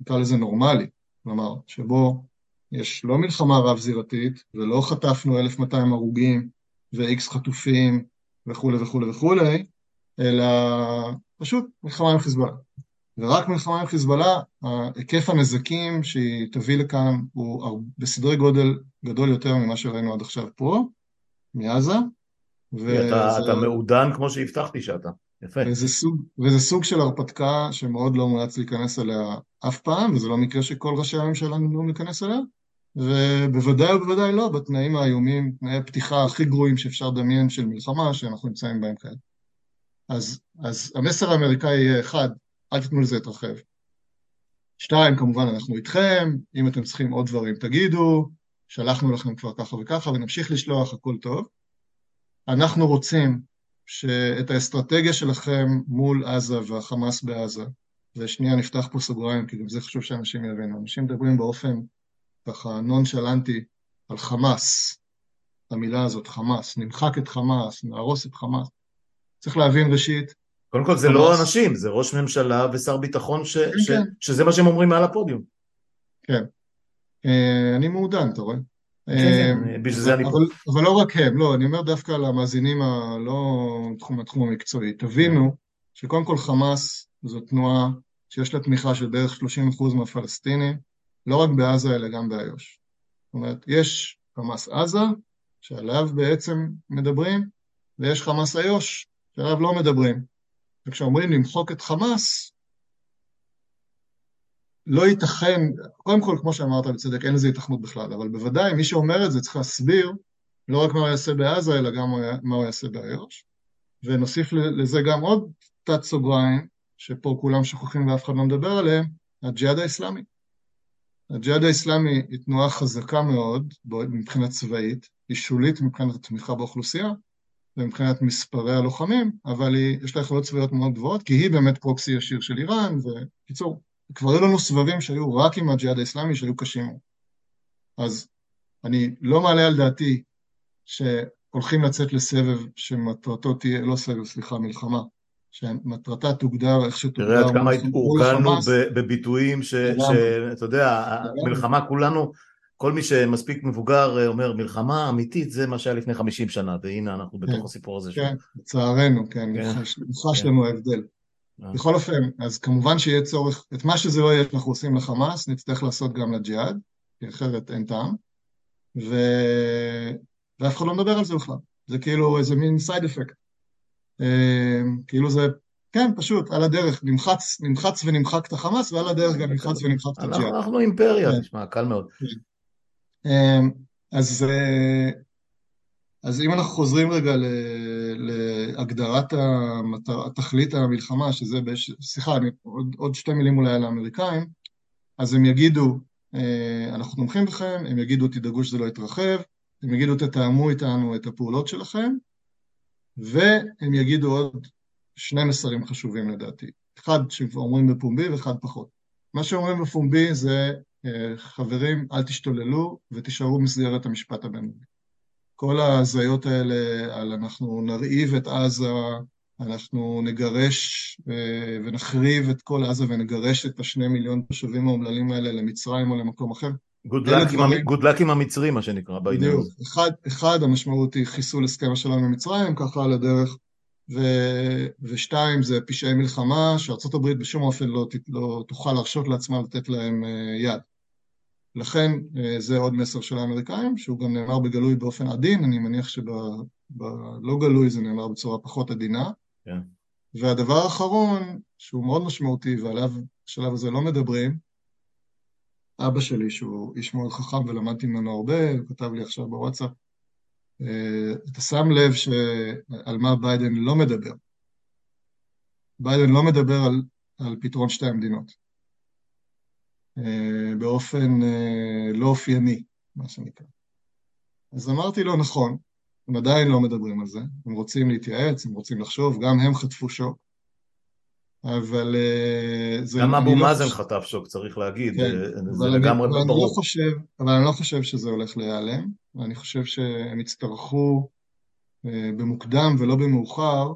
נקרא לזה נורמלי, כלומר, שבו יש לא מלחמה רב-זירתית, ולא חטפנו 1,200 הרוגים ו-X חטופים וכולי וכולי וכולי, אלא פשוט מלחמה עם חיזבאללה. ורק מלחמה עם חיזבאללה, היקף הנזקים שהיא תביא לכאן הוא בסדרי גודל גדול יותר ממה שראינו עד עכשיו פה, מעזה. וזה... אתה, אתה מעודן כמו שהבטחתי שאתה, יפה. וזה סוג, וזה סוג של הרפתקה שמאוד לא מומלץ להיכנס אליה אף פעם, וזה לא מקרה שכל ראשי הממשלה נמדו להיכנס אליה, ובוודאי ובוודאי לא בתנאים האיומים, תנאי הפתיחה הכי גרועים שאפשר לדמיין של מלחמה שאנחנו נמצאים בהם כאלה. אז, אז המסר האמריקאי יהיה אחד, אל תיתנו לזה להתרחב. שתיים, כמובן, אנחנו איתכם, אם אתם צריכים עוד דברים תגידו, שלחנו לכם כבר ככה וככה, ונמשיך לשלוח, הכל טוב. אנחנו רוצים שאת האסטרטגיה שלכם מול עזה והחמאס בעזה, ושנייה נפתח פה סוגריים, כי גם זה חשוב שאנשים יבינו, אנשים מדברים באופן ככה נונשלנטי על חמאס, המילה הזאת, חמאס, נמחק את חמאס, נהרוס את חמאס. צריך להבין ראשית קודם כל זה לא אנשים, זה ראש ממשלה ושר ביטחון ש, כן, ש, כן. שזה מה שהם אומרים מעל הפודיום. כן. אה, אני מעודן, אתה רואה? כן, כן, אה, בשביל זה אני. אבל לא רק הם, לא, אני אומר דווקא למאזינים הלא תחום התחום המקצועי. תבינו שקודם כל חמאס זו תנועה שיש לה תמיכה של בערך 30% מהפלסטינים, לא רק בעזה אלא גם באיו"ש. זאת אומרת, יש חמאס עזה, שעליו בעצם מדברים, ויש חמאס איו"ש, שעליו לא מדברים. וכשאומרים למחוק את חמאס, לא ייתכן, קודם כל, כמו שאמרת בצדק, אין לזה התכנות בכלל, אבל בוודאי מי שאומר את זה צריך להסביר לא רק מה הוא יעשה בעזה, אלא גם מה הוא יעשה באיו"ש, ונוסיף לזה גם עוד תת סוגריים, שפה כולם שוכחים ואף אחד לא מדבר עליהם, הג'יהאד האסלאמי. הג'יהאד האסלאמי היא תנועה חזקה מאוד מבחינה צבאית, היא שולית מבחינת התמיכה באוכלוסייה ומבחינת מספרי הלוחמים, אבל היא, יש לה יכולות צבאיות מאוד גבוהות, כי היא באמת פרוקסי ישיר של איראן, ובקיצור, כבר היו לנו סבבים שהיו רק עם הג'יהאד האסלאמי שהיו קשים. אז אני לא מעלה על דעתי שהולכים לצאת לסבב שמטרתו תהיה, לא סבב, סליחה, מלחמה, שמטרתה תוגדר איך שתוגדר. תראה עד כמה הורגלנו בביטויים שאתה יודע, מלחמה כולנו, כל מי שמספיק מבוגר אומר מלחמה אמיתית זה מה שהיה לפני 50 שנה, והנה אנחנו בתוך הסיפור הזה. כן, לצערנו, כן, נחש לנו ההבדל. בכל אופן, אז כמובן שיהיה צורך, את מה שזה לא יהיה שאנחנו עושים לחמאס, נצטרך לעשות גם לג'יהאד, כי אחרת אין טעם, ו... ואף אחד לא מדבר על זה בכלל. זה כאילו איזה מין סייד אפקט. כאילו זה, כן, פשוט, על הדרך, נמחץ, נמחץ ונמחק את החמאס, ועל הדרך גם נמחץ ונמחק את הג'יהאד. אנחנו אימפריה, כן. נשמע, קל מאוד. כן. אז, אז אם אנחנו חוזרים רגע להגדרת המטר, התכלית המלחמה, שזה, בש... סליחה, אני, עוד, עוד שתי מילים אולי על האמריקאים, אז הם יגידו, אנחנו תומכים בכם, הם יגידו, תדאגו שזה לא יתרחב, הם יגידו, תתאמו איתנו את הפעולות שלכם, והם יגידו עוד שני מסרים חשובים לדעתי. אחד שהם כבר אומרים בפומבי ואחד פחות. מה שאומרים בפומבי זה, חברים, אל תשתוללו ותישארו במסגרת המשפט הבינלאומי. כל ההזיות האלה על אנחנו נרעיב את עזה, אנחנו נגרש ונחריב את כל עזה ונגרש את השני מיליון תושבים האומללים האלה למצרים או למקום אחר, גוד לק עם המצרים, מה שנקרא, בעניין הזה. אחד, אחד, המשמעות היא חיסול הסכם השלום עם מצרים, ככה על הדרך, ו, ושתיים, זה פשעי מלחמה, שארה"ב בשום אופן לא, לא תוכל להרשות לעצמה לתת להם יד. לכן זה עוד מסר של האמריקאים, שהוא גם נאמר בגלוי באופן עדין, אני מניח שבלא גלוי זה נאמר בצורה פחות עדינה. כן. והדבר האחרון, שהוא מאוד משמעותי ועליו בשלב הזה לא מדברים, אבא שלי, שהוא איש מאוד חכם ולמדתי ממנו הרבה, הוא כתב לי עכשיו בוואטסאפ, אה, אתה שם לב על מה ביידן לא מדבר. ביידן לא מדבר על, על פתרון שתי המדינות. באופן אה, לא אופייני, מה שנקרא. אז אמרתי לו, נכון, הם עדיין לא מדברים על זה, הם רוצים להתייעץ, הם רוצים לחשוב, גם הם חטפו שוק. אבל אה, זה... גם אבו לא מאזן לא חטף שוק, צריך להגיד, כן, אה, זה לגמרי לא ברור. לא חושב, אבל אני לא חושב שזה הולך להיעלם, ואני חושב שהם יצטרכו במוקדם ולא במאוחר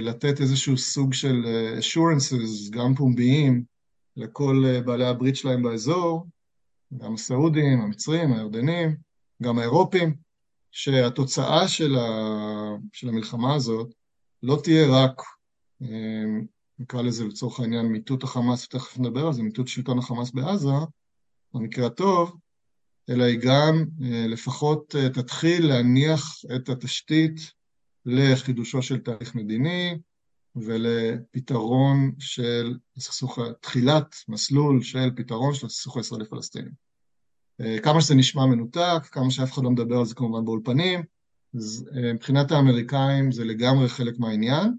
לתת איזשהו סוג של assurances, גם פומביים, לכל בעלי הברית שלהם באזור, גם הסעודים, המצרים, הירדנים, גם האירופים, שהתוצאה של, ה... של המלחמה הזאת לא תהיה רק אמ, נקרא לזה לצורך העניין מיטוט החמאס, ותכף נדבר על זה, מיטוט שלטון החמאס בעזה, במקרה הטוב, אלא היא גם אה, לפחות אה, תתחיל להניח את התשתית לחידושו של תהליך מדיני ולפתרון של הסכסוך, תחילת מסלול של פתרון של הסכסוך הישראלי-פלסטיני. אה, כמה שזה נשמע מנותק, כמה שאף אחד לא מדבר על זה כמובן באולפנים, אז מבחינת האמריקאים זה לגמרי חלק מהעניין,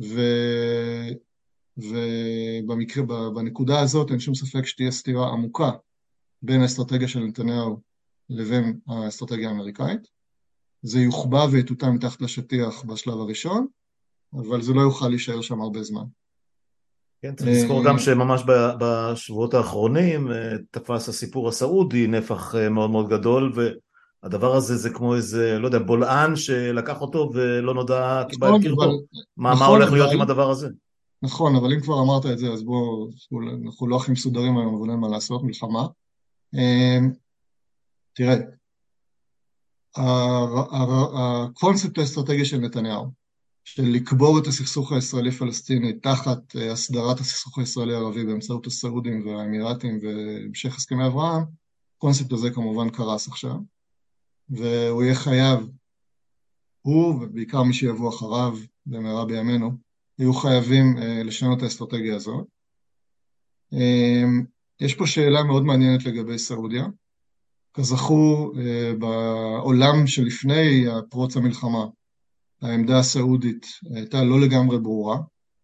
ו... ובמקרה, בנקודה הזאת אין שום ספק שתהיה סתירה עמוקה בין האסטרטגיה של נתניהו לבין האסטרטגיה האמריקאית. זה יוחבא ויטוטא מתחת לשטיח בשלב הראשון, אבל זה לא יוכל להישאר שם הרבה זמן. כן, צריך לזכור גם שממש בשבועות האחרונים אה, תפס הסיפור הסעודי נפח אה, מאוד מאוד גדול, הדבר הזה זה כמו איזה, לא יודע, בולען שלקח אותו ולא נודע קיבל נכון, קרבו. מה, נכון, מה הולך להיות עם הדבר הזה? נכון, אבל אם כבר אמרת את זה, אז בואו, אנחנו לא הכי מסודרים היום, אבל אין מה לעשות, מלחמה. תראה, הקונספט האסטרטגי של נתניהו, של לקבור את הסכסוך הישראלי-פלסטיני תחת אה, הסדרת הסכסוך הישראלי-ערבי באמצעות הסעודים והאמירתים והמשך הסכמי אברהם, הקונספט הזה כמובן קרס עכשיו. והוא יהיה חייב, הוא ובעיקר מי שיבוא אחריו במהרה בימינו, יהיו חייבים uh, לשנות את האסטרטגיה הזאת. Um, יש פה שאלה מאוד מעניינת לגבי סעודיה. כזכור, uh, בעולם שלפני פרוץ המלחמה, העמדה הסעודית הייתה לא לגמרי ברורה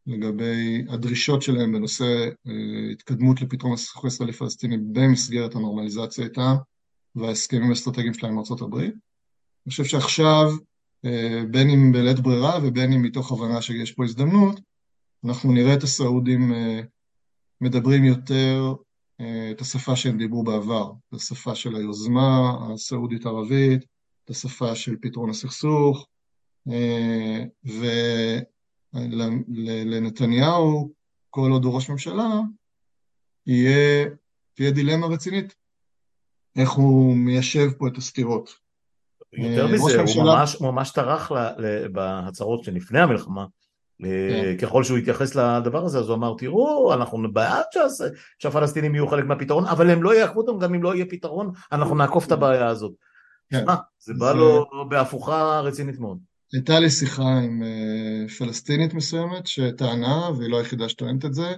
לגבי הדרישות שלהם בנושא אה, התקדמות לפתרון הסכסוך הישראלי-פלסטיני במסגרת הנורמליזציה איתם וההסכמים האסטרטגיים שלהם עם ארה"ב. אני חושב שעכשיו, אה, בין אם בלית ברירה ובין אם מתוך הבנה שיש פה הזדמנות, אנחנו נראה את הסעודים אה, מדברים יותר את השפה שהם דיברו בעבר, את השפה של היוזמה הסעודית-ערבית, את השפה של פתרון הסכסוך, ולנתניהו, כל עוד הוא ראש ממשלה, יהיה, תהיה דילמה רצינית, איך הוא מיישב פה את הסתירות. יותר מזה, הוא ממש, ממש טרח בהצהרות שלפני המלחמה, כן. ככל שהוא התייחס לדבר הזה, אז הוא אמר, תראו, אנחנו בעד שהפלסטינים יהיו חלק מהפתרון, אבל הם לא יעקבו אותם גם אם לא יהיה פתרון, אנחנו נעקוף את הבעיה הזאת. כן. זה בא לו בהפוכה רצינית מאוד. הייתה לי שיחה עם אה, פלסטינית מסוימת שטענה, והיא לא היחידה שטוענת את זה,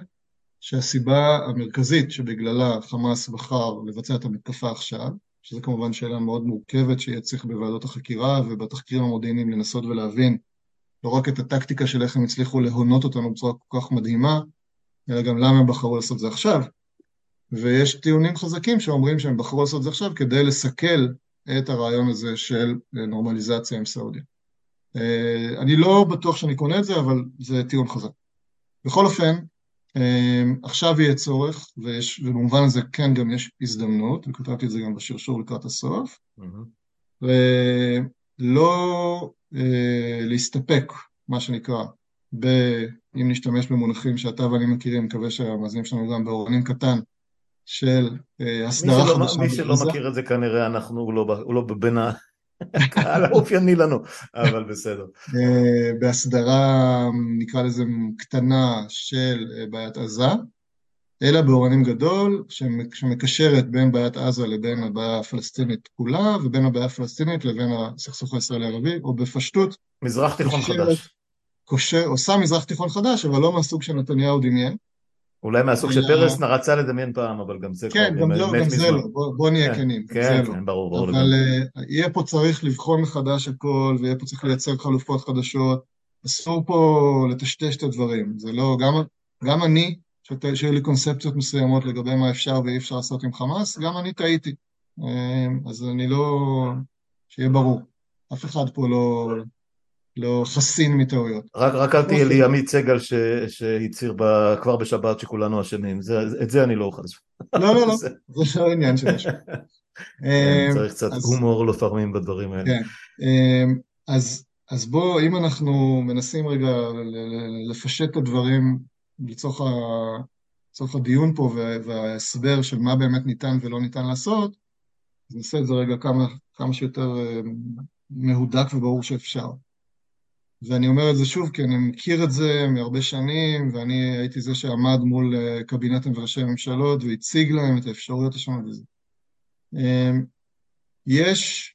שהסיבה המרכזית שבגללה חמאס בחר לבצע את המתקפה עכשיו, שזו כמובן שאלה מאוד מורכבת שיהיה צריך בוועדות החקירה ובתחקירים המודיעיניים לנסות ולהבין לא רק את הטקטיקה של איך הם הצליחו להונות אותנו בצורה כל כך מדהימה, אלא גם למה הם בחרו לעשות את זה עכשיו. ויש טיעונים חזקים שאומרים שהם בחרו לעשות את זה עכשיו כדי לסכל את הרעיון הזה של נורמליזציה עם סעודיה. אה, אני לא בטוח שאני קונה את זה, אבל זה טיעון חזק. בכל אופן, אה, עכשיו יהיה צורך, ויש, ובמובן הזה כן גם יש הזדמנות, וכתבתי את זה גם בשרשור לקראת הסוף, mm-hmm. ולא אה, להסתפק, מה שנקרא, ב, אם נשתמש במונחים שאתה ואני מכירים, מקווה שהמאזינים שלנו גם באורנים קטן, של הסדרה חדשה. מי שלא מכיר את זה כנראה אנחנו, הוא לא, הוא לא בין הקהל האופייני לנו, אבל בסדר. אה, בהסדרה, נקרא לזה, קטנה של אה, בעיית עזה, אלא באורנים גדול, שמקשרת בין בעיית עזה לבין הבעיה הפלסטינית כולה, ובין הבעיה הפלסטינית לבין הסכסוך הישראלי-ערבי, או בפשטות... מזרח תיכון חדש. קושר, עושה מזרח תיכון חדש, אבל לא מהסוג שנתניהו דמיין. אולי מהסוג שפרס רצה לדמיין פעם, אבל גם זה כן, גם לא, גם זה לא, בוא נהיה כן, כנים. כן, כן, ברור, ברור. אבל אה, יהיה פה צריך לבחון מחדש הכל, ויהיה פה צריך לייצר חלופות חדשות. אסור פה לטשטש את הדברים. זה לא, גם אני, שהיו לי קונספציות מסוימות לגבי מה אפשר ואי אפשר לעשות עם חמאס, גם אני טעיתי. אה, אז אני לא... שיהיה ברור. אף אחד פה לא... לא חסין מטעויות. רק, רק אל תהיה לי עמית סגל ש, שהצהיר כבר בשבת שכולנו אשמים, את זה אני לא אוכל. לא, לא, לא, זה לא עניין של משהו. כן, אמ, צריך קצת הומור לפעמים בדברים האלה. כן, אמ, אז, אז בוא, אם אנחנו מנסים רגע לפשט את הדברים לצורך, ה, לצורך הדיון פה וההסבר של מה באמת ניתן ולא ניתן לעשות, אז נעשה את זה רגע כמה, כמה שיותר אמ, מהודק וברור שאפשר. ואני אומר את זה שוב כי אני מכיר את זה מהרבה שנים, ואני הייתי זה שעמד מול אה, קבינטים וראשי ממשלות והציג להם את האפשרויות השונות וזה. אמ, יש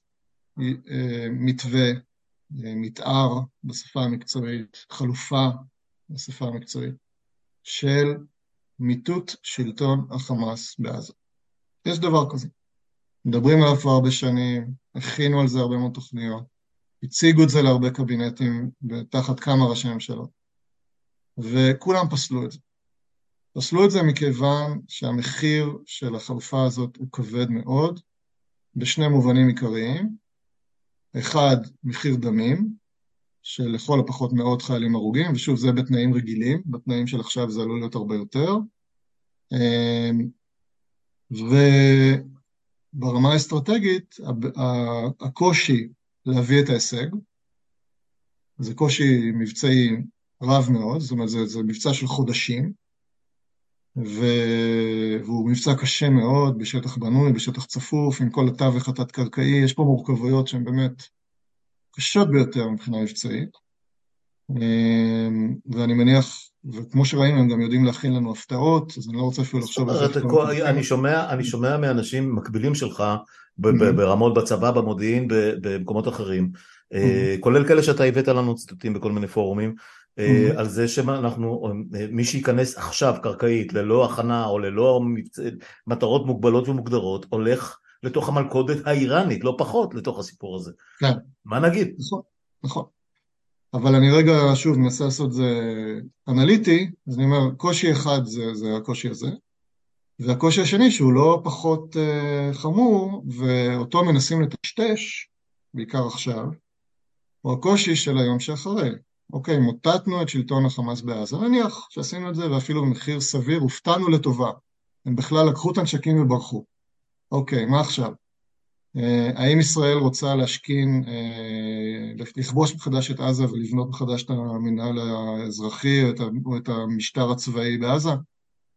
אה, מתווה, אה, מתאר בשפה המקצועית, חלופה בשפה המקצועית, של מיטוט שלטון החמאס בעזה. יש דבר כזה. מדברים עליו כבר הרבה שנים, הכינו על זה הרבה מאוד תוכניות. הציגו את זה להרבה קבינטים תחת כמה ראשי ממשלות, וכולם פסלו את זה. פסלו את זה מכיוון שהמחיר של החלופה הזאת הוא כבד מאוד, בשני מובנים עיקריים. אחד, מחיר דמים, שלכל הפחות מאות חיילים הרוגים, ושוב, זה בתנאים רגילים, בתנאים של עכשיו זה עלול להיות הרבה יותר. אמ, וברמה האסטרטגית, הקושי להביא את ההישג. זה קושי מבצעי רב מאוד, זאת אומרת, זה, זה מבצע של חודשים, ו... והוא מבצע קשה מאוד, בשטח בנוי, בשטח צפוף, עם כל התווך התת-קרקעי, יש פה מורכבויות שהן באמת קשות ביותר מבחינה מבצעית. אמ, ואני מניח, וכמו שראינו, הם גם יודעים להכין לנו הפתעות, אז אני לא רוצה אפילו לחשוב על זה. אני שומע מאנשים מקבילים שלך, ברמות בצבא, במודיעין, במקומות אחרים, אה, כולל כאלה שאתה הבאת לנו ציטוטים בכל מיני פורומים, אה, על זה שאנחנו, אה, מי שייכנס עכשיו קרקעית ללא הכנה או ללא מטרות מוגבלות ומוגדרות, הולך לתוך המלכודת האיראנית, לא פחות לתוך הסיפור הזה. כן. מה נגיד? נכון, נכון. אבל אני רגע, שוב, מנסה לעשות זה אנליטי, אז אני אומר, קושי אחד זה, זה הקושי הזה, והקושי השני, שהוא לא פחות uh, חמור, ואותו מנסים לטשטש, בעיקר עכשיו, הוא הקושי של היום שאחרי. אוקיי, מוטטנו את שלטון החמאס בעזה, נניח שעשינו את זה ואפילו במחיר סביר, הופתענו לטובה. הם בכלל לקחו את הנשקים וברחו. אוקיי, מה עכשיו? אה, האם ישראל רוצה להשכין, אה, לכבוש מחדש את עזה ולבנות מחדש את המינהל האזרחי או את המשטר הצבאי בעזה?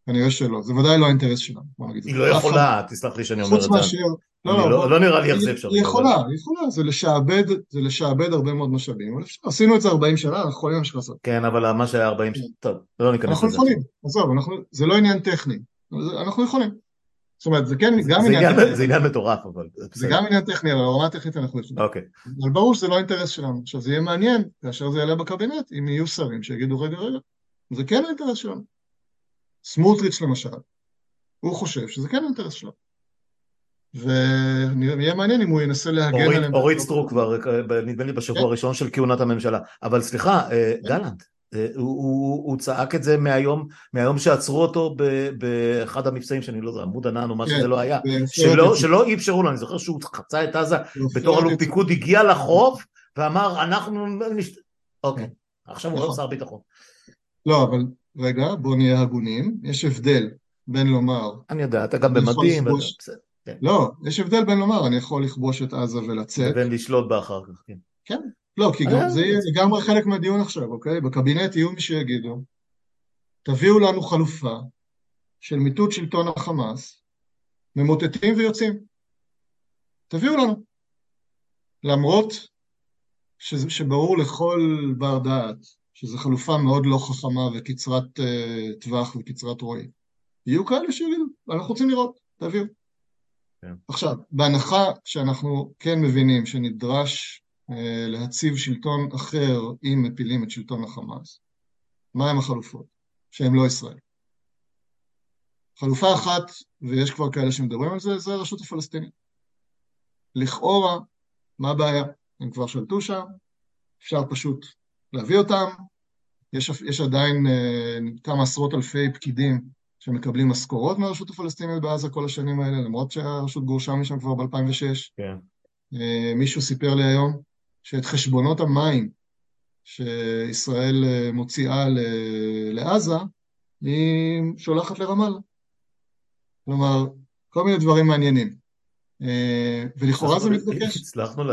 כנראה שלא. זה ודאי לא האינטרס שלנו, בוא נגיד. היא לא יכולה, תסלח לי שאני אומר את זה. חוץ מאשר... לא, לא, לא נראה לי איך זה אפשרי. היא יכולה, היא יכולה, זה לשעבד, זה לשעבד הרבה מאוד משאבים, אבל אפשר, עשינו את זה 40 שנה, אנחנו יכולים להמשיך לעשות. כן, אבל מה שהיה 40 שנה, טוב, לא ניכנס לזה. אנחנו יכולים, עזוב, זה לא עניין טכני, אנחנו יכולים. זאת אומרת, זה כן, גם עניין טכני. זה עניין מטורף, אבל זה גם עניין טכני, אבל ברמה הטכנית אנחנו יכולים. אוקיי. אבל ברור שזה לא אינטרס שלנו. עכשיו, זה יהיה מעניין, כאשר זה יעלה בקבינט, אם יהיו שרים שיגידו, רגע, רגע, זה כן האינטרס שלנו. סמוטריץ' למשל, הוא חושב שזה כן האינטרס שלו. ויהיה מעניין אם הוא ינסה להגן עליהם. אורית סטרוק כבר, נדמה לי בשבוע כן. הראשון של כהונת הממשלה. אבל סליחה, אה, כן. גלנט, אה, הוא צעק את זה מהיום, מהיום שעצרו אותו באחד המבצעים שאני לא יודע, עמוד ענן או מה שזה כן, לא היה, שלא אי אפשרו לו, אני זוכר שהוא חצה את עזה בתור אלוף פיקוד, הגיע לחוף ואמר אנחנו, אוקיי, עכשיו הוא לא שר ביטחון. לא, אבל רגע, בוא נהיה הגונים, יש הבדל בין לומר... אני יודע, אתה גם במדים, כן. לא, יש הבדל בין לומר, אני יכול לכבוש את עזה ולצאת. לבין לשלוט בה אחר כך, כן. כן, לא, כי גם, זה יהיה לגמרי חלק מהדיון עכשיו, אוקיי? בקבינט יהיו מי שיגידו, תביאו לנו חלופה של מיטוט שלטון החמאס, ממוטטים ויוצאים. תביאו לנו. למרות שזה, שברור לכל בר דעת שזו חלופה מאוד לא חכמה וקצרת uh, טווח וקצרת רואי. יהיו כאלה שיגידו, אנחנו רוצים לראות, תביאו. כן. עכשיו, בהנחה שאנחנו כן מבינים שנדרש אה, להציב שלטון אחר אם מפילים את שלטון החמאס, מהם החלופות? שהן לא ישראל. חלופה אחת, ויש כבר כאלה שמדברים על זה, זה הרשות הפלסטינית. לכאורה, מה הבעיה? הם כבר שלטו שם, אפשר פשוט להביא אותם, יש, יש עדיין אה, כמה עשרות אלפי פקידים שמקבלים משכורות מהרשות הפלסטינית בעזה כל השנים האלה, למרות שהרשות גורשה משם כבר ב-2006. כן. אה, מישהו סיפר לי היום שאת חשבונות המים שישראל אה, מוציאה לעזה, היא שולחת לרמאללה. כלומר, כל מיני דברים מעניינים. אה, ולכאורה זה מתבקש. הצלחנו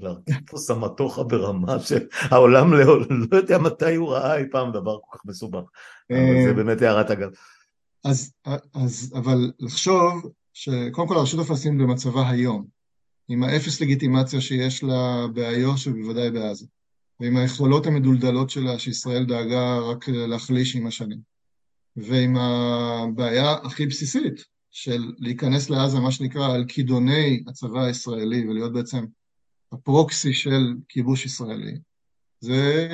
להרכיב פה סמטוחה ברמה שהעולם לא, לא יודע מתי הוא ראה אי פעם דבר כל כך מסובך. זה באמת הערת אגב. אז, אבל לחשוב שקודם כל הרשות הפלסטינית במצבה היום, עם האפס לגיטימציה שיש לה באיו"ש ובוודאי בעזה, ועם היכולות המדולדלות שלה שישראל דאגה רק להחליש עם השנים, ועם הבעיה הכי בסיסית של להיכנס לעזה, מה שנקרא, על כידוני הצבא הישראלי ולהיות בעצם הפרוקסי של כיבוש ישראלי, זה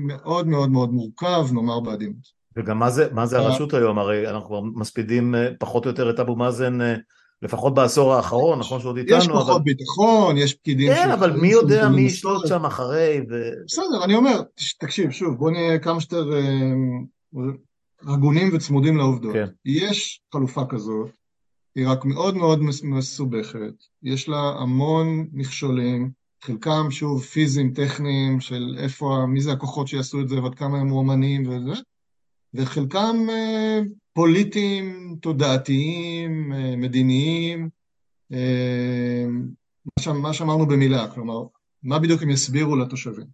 מאוד מאוד מאוד מורכב, נאמר בעדינות. וגם מה זה, מה זה הרשות היום? הרי אנחנו כבר מספידים אה, פחות או יותר את אבו מאזן אה, לפחות בעשור האחרון, נכון שעוד איתנו, יש כוחות אבל... ביטחון, יש פקידים... כן, אבל מי יודע מי ישלוט שם אחרי ו... בסדר, אני אומר, תקשיב, שוב, בוא נהיה כמה שיותר אה, הגונים וצמודים לעובדות. כן. יש חלופה כזאת, היא רק מאוד מאוד מסובכת, יש לה המון מכשולים, חלקם, שוב, פיזיים, טכניים, של איפה, מי זה הכוחות שיעשו את זה ועד כמה הם רומנים וזה, וחלקם אה, פוליטיים, תודעתיים, אה, מדיניים, אה, מה שאמרנו במילה, כלומר, מה בדיוק הם יסבירו לתושבים.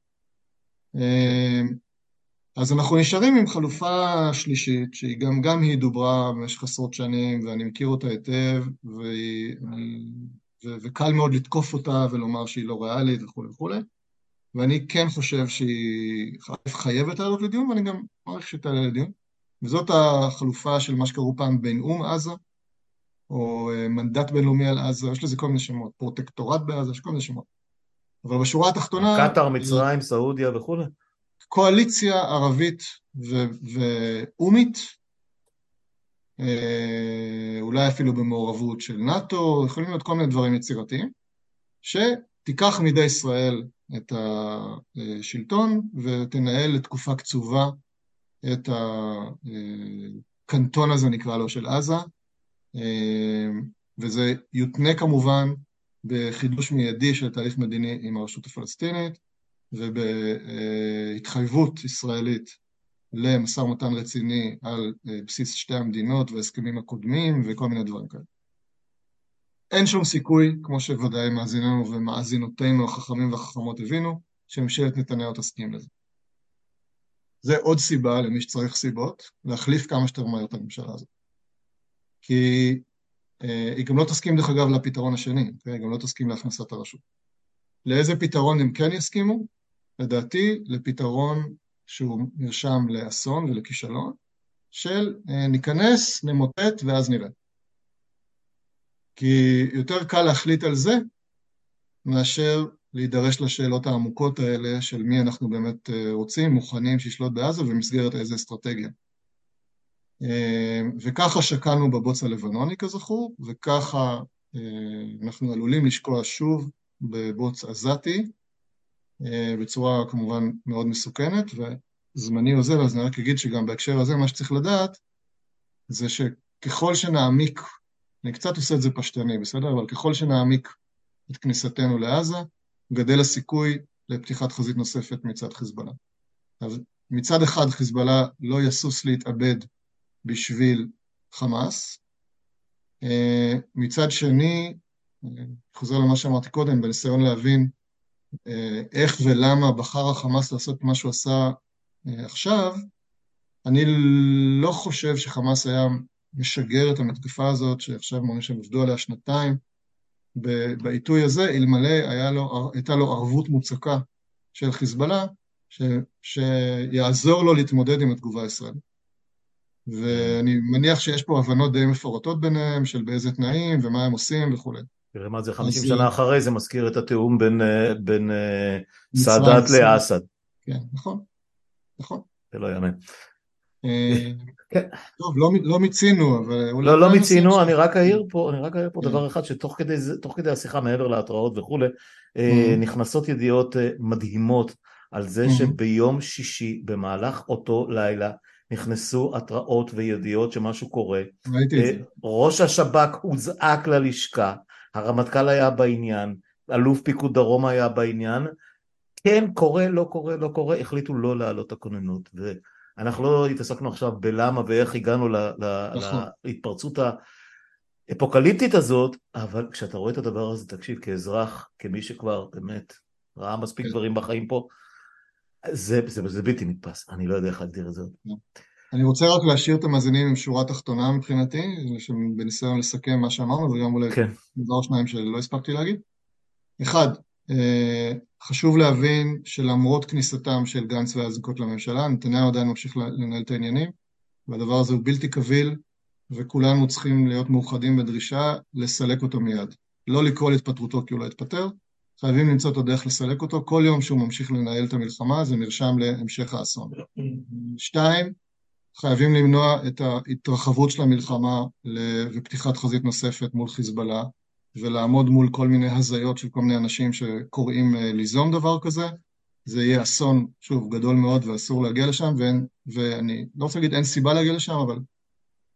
אז אנחנו נשארים עם חלופה שלישית, שהיא גם, גם היא דוברה במשך עשרות שנים, ואני מכיר אותה היטב, והיא, וקל מאוד לתקוף אותה ולומר שהיא לא ריאלית וכולי וכולי, ואני כן חושב שהיא חייבת לעלות לדיון, ואני גם מעריך שתעלה לדיון. וזאת החלופה של מה שקראו פעם בין אום עזה, או אה, מנדט בינלאומי על עזה, יש לזה כל מיני שמות, פרוטקטורט בעזה, יש כל מיני שמות. אבל בשורה התחתונה... קטאר, מצרים, סעודיה וכולי. קואליציה ערבית ואומית, אה, אולי אפילו במעורבות של נאט"ו, יכולים להיות כל מיני דברים יצירתיים. שתיקח מידי ישראל את השלטון ותנהל לתקופה קצובה את הקנטון הזה, נקרא לו, של עזה, וזה יותנה כמובן בחידוש מיידי של תהליך מדיני עם הרשות הפלסטינית ובהתחייבות ישראלית למשא ומתן רציני על בסיס שתי המדינות וההסכמים הקודמים וכל מיני דברים כאלה. אין שום סיכוי, כמו שוודאי מאזיננו ומאזינותינו החכמים והחכמות הבינו, שממשלת נתניהו תסכים לזה. זה עוד סיבה למי שצריך סיבות, להחליף כמה שיותר מהר את הממשלה הזאת. כי אה, היא גם לא תסכים, דרך אגב, לפתרון השני, היא גם לא תסכים להכנסת הרשות. לאיזה פתרון הם כן יסכימו? לדעתי, לפתרון שהוא נרשם לאסון ולכישלון, של אה, ניכנס, נמוטט ואז נראה. כי יותר קל להחליט על זה מאשר להידרש לשאלות העמוקות האלה של מי אנחנו באמת אה, רוצים, מוכנים שישלוט בעזה ובמסגרת איזה אסטרטגיה. אה, וככה שקלנו בבוץ הלבנוני כזכור, וככה אה, אנחנו עלולים לשקוע שוב בבוץ עזתי, בצורה כמובן מאוד מסוכנת, וזמני עוזר, אז אני רק אגיד שגם בהקשר הזה מה שצריך לדעת זה שככל שנעמיק אני קצת עושה את זה פשטני, בסדר? אבל ככל שנעמיק את כניסתנו לעזה, גדל הסיכוי לפתיחת חזית נוספת מצד חיזבאללה. אז מצד אחד חיזבאללה לא יסוס להתאבד בשביל חמאס, אה, מצד שני, אה, חוזר למה שאמרתי קודם, בניסיון להבין אה, איך ולמה בחר החמאס לעשות מה שהוא עשה עכשיו, אני לא חושב שחמאס היה משגר את המתקפה הזאת, שעכשיו שהם עבדו עליה שנתיים, בעיתוי הזה, אלמלא לו, הייתה לו ערבות מוצקה של חיזבאללה, ש, שיעזור לו להתמודד עם התגובה הישראלית. ואני מניח שיש פה הבנות די מפורטות ביניהם, של באיזה תנאים ומה הם עושים וכולי. תראה מה זה 50 שנה אחרי, זה מזכיר את התיאום בין, אה, בין אה, סאדאת לאסד. כן, נכון, נכון. זה לא יאמן. אה. טוב, לא, לא מיצינו, אבל... לא, לא מיצינו, אני רק אעיר פה, אני רק אעיר פה כן. דבר אחד, שתוך כדי, כדי השיחה, מעבר להתראות וכולי, אה. נכנסות ידיעות אה, מדהימות על זה. שביום שישי, במהלך אותו לילה, נכנסו התראות וידיעות שמשהו קורה. ראיתי את זה. ראש השב"כ הוזעק ללשכה, הרמטכ"ל היה בעניין, אלוף פיקוד דרום היה בעניין, כן, קורה, לא קורה, לא קורה, החליטו לא להעלות הכוננות. אנחנו לא התעסקנו עכשיו בלמה ואיך הגענו נכון. להתפרצות האפוקליפטית הזאת, אבל כשאתה רואה את הדבר הזה, תקשיב, כאזרח, כמי שכבר באמת ראה מספיק כן. דברים בחיים פה, זה, זה, זה בלתי נתפס, אני לא יודע איך להגדיר את זה. אני רוצה רק להשאיר את המאזינים עם שורה תחתונה מבחינתי, בניסיון לסכם מה שאמרנו, וגם אולי כן. דבר שניים שלא הספקתי להגיד. אחד, חשוב להבין שלמרות כניסתם של גנץ והאזעקות לממשלה, נתניהו עדיין ממשיך לנהל את העניינים, והדבר הזה הוא בלתי קביל, וכולנו צריכים להיות מאוחדים בדרישה לסלק אותו מיד. לא לקרוא להתפטרותו כי הוא לא התפטר, חייבים למצוא את הדרך לסלק אותו. כל יום שהוא ממשיך לנהל את המלחמה זה נרשם להמשך האסון. שתיים, חייבים למנוע את ההתרחבות של המלחמה ופתיחת חזית נוספת מול חיזבאללה, ולעמוד מול כל מיני הזיות של כל מיני אנשים שקוראים אה, ליזום דבר כזה, זה יהיה אסון, שוב, גדול מאוד ואסור להגיע לשם, ואין, ואני לא רוצה להגיד אין סיבה להגיע לשם, אבל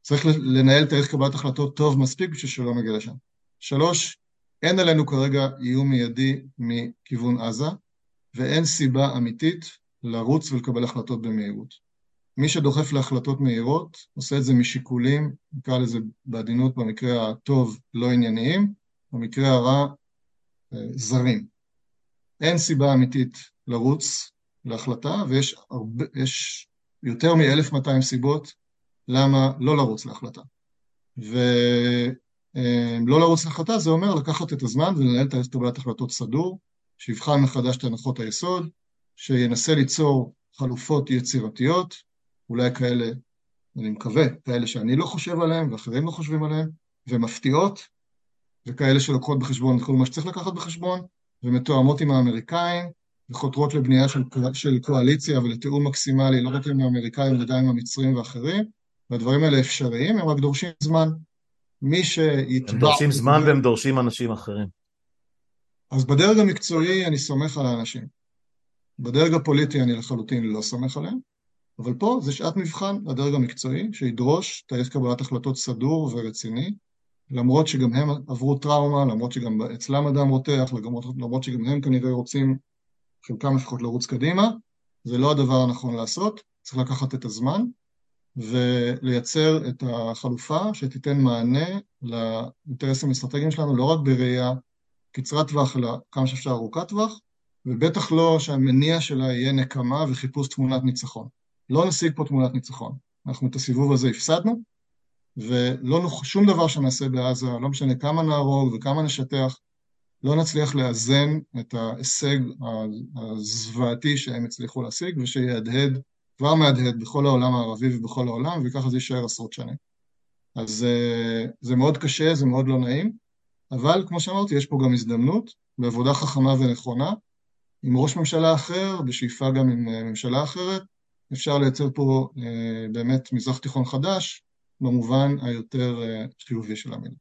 צריך לנהל תהליך קבלת החלטות טוב מספיק בשביל שלא נגיע לשם. שלוש, אין עלינו כרגע איום מיידי מכיוון עזה, ואין סיבה אמיתית לרוץ ולקבל החלטות במהירות. מי שדוחף להחלטות מהירות עושה את זה משיקולים, נקרא לזה בעדינות במקרה הטוב לא ענייניים, במקרה הרע אה, זרים. אין סיבה אמיתית לרוץ להחלטה, ויש הרבה, יש יותר מ-1200 סיבות למה לא לרוץ להחלטה. ולא אה, לרוץ להחלטה זה אומר לקחת את הזמן ולנהל את קבלת החלטות סדור, שיבחן מחדש את הנחות היסוד, שינסה ליצור חלופות יצירתיות, אולי כאלה, אני מקווה, כאלה שאני לא חושב עליהן ואחרים לא חושבים עליהן, ומפתיעות, וכאלה שלוקחות בחשבון את כל מה שצריך לקחת בחשבון, ומתואמות עם האמריקאים, וחותרות לבנייה של, של קואליציה ולתיאום מקסימלי, לא רק עם האמריקאים, אלא גם עם המצרים ואחרים, והדברים האלה אפשריים, הם רק דורשים זמן. מי שיתבע... הם דורשים זמן והם דורשים אנשים אחרים. אז בדרג המקצועי אני סומך על האנשים. בדרג הפוליטי אני לחלוטין לא סומך עליהם, אבל פה זה שעת מבחן לדרג המקצועי, שידרוש תהליך קבלת החלטות סדור ורציני, למרות שגם הם עברו טראומה, למרות שגם אצלם אדם רותח, למרות שגם הם כנראה רוצים, חלקם לפחות לרוץ קדימה, זה לא הדבר הנכון לעשות, צריך לקחת את הזמן ולייצר את החלופה שתיתן מענה לאינטרסים האסטרטגיים שלנו, לא רק בראייה קצרת טווח, אלא כמה שאפשר ארוכת טווח, ובטח לא שהמניע שלה יהיה נקמה וחיפוש תמונת ניצחון. לא נשיג פה תמונת ניצחון. אנחנו את הסיבוב הזה הפסדנו, ולא שום דבר שנעשה בעזה, לא משנה כמה נהרוג וכמה נשטח, לא נצליח לאזן את ההישג הזוועתי שהם הצליחו להשיג, ושיהדהד, כבר מהדהד בכל העולם הערבי ובכל העולם, וככה זה יישאר עשרות שנים. אז אה, זה מאוד קשה, זה מאוד לא נעים, אבל כמו שאמרתי, יש פה גם הזדמנות בעבודה חכמה ונכונה, עם ראש ממשלה אחר, בשאיפה גם עם אה, ממשלה אחרת, אפשר לייצר פה אה, באמת מזרח תיכון חדש, במובן היותר אה, חיובי של המילה.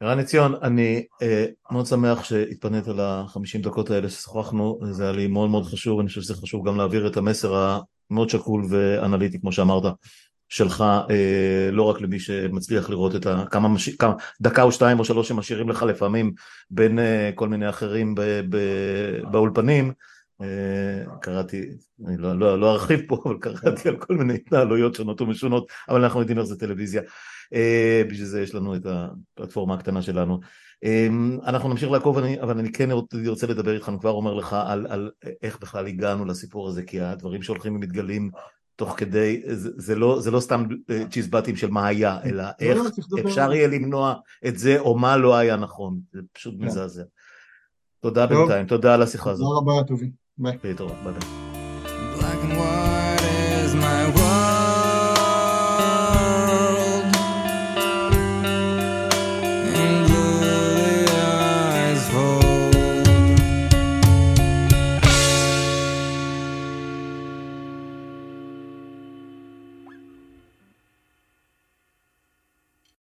ערן עציון, אני אה, מאוד שמח שהתפנית לחמישים דקות האלה ששוחחנו, זה היה לי מאוד מאוד חשוב, אני חושב שזה חשוב גם להעביר את המסר המאוד שקול ואנליטי, כמו שאמרת, שלך, אה, לא רק למי שמצליח לראות את ה... כמה, מש... כמה דקה או שתיים או שלוש שמשאירים לך לפעמים בין כל מיני אחרים ב... ב... באולפנים, קראתי, אני לא, לא, לא ארחיב פה, אבל קראתי על כל מיני התנהלויות שונות ומשונות, אבל אנחנו יודעים איך זה טלוויזיה. אה, בשביל זה יש לנו את הפלטפורמה הקטנה שלנו. אה, אנחנו נמשיך לעקוב, אבל אני כן רוצה לדבר איתך, אני כבר אומר לך על, על איך בכלל הגענו לסיפור הזה, כי הדברים שהולכים ומתגלים תוך כדי, זה, זה, לא, זה לא סתם צ'יזבטים של מה היה, אלא לא, איך לא, אפשר יהיה למנוע את זה, או מה לא היה נכון, זה פשוט כן. מזעזע. תודה בינתיים, תודה על השיחה הזאת. תודה רבה, טובי. 拜拜，走，拜拜。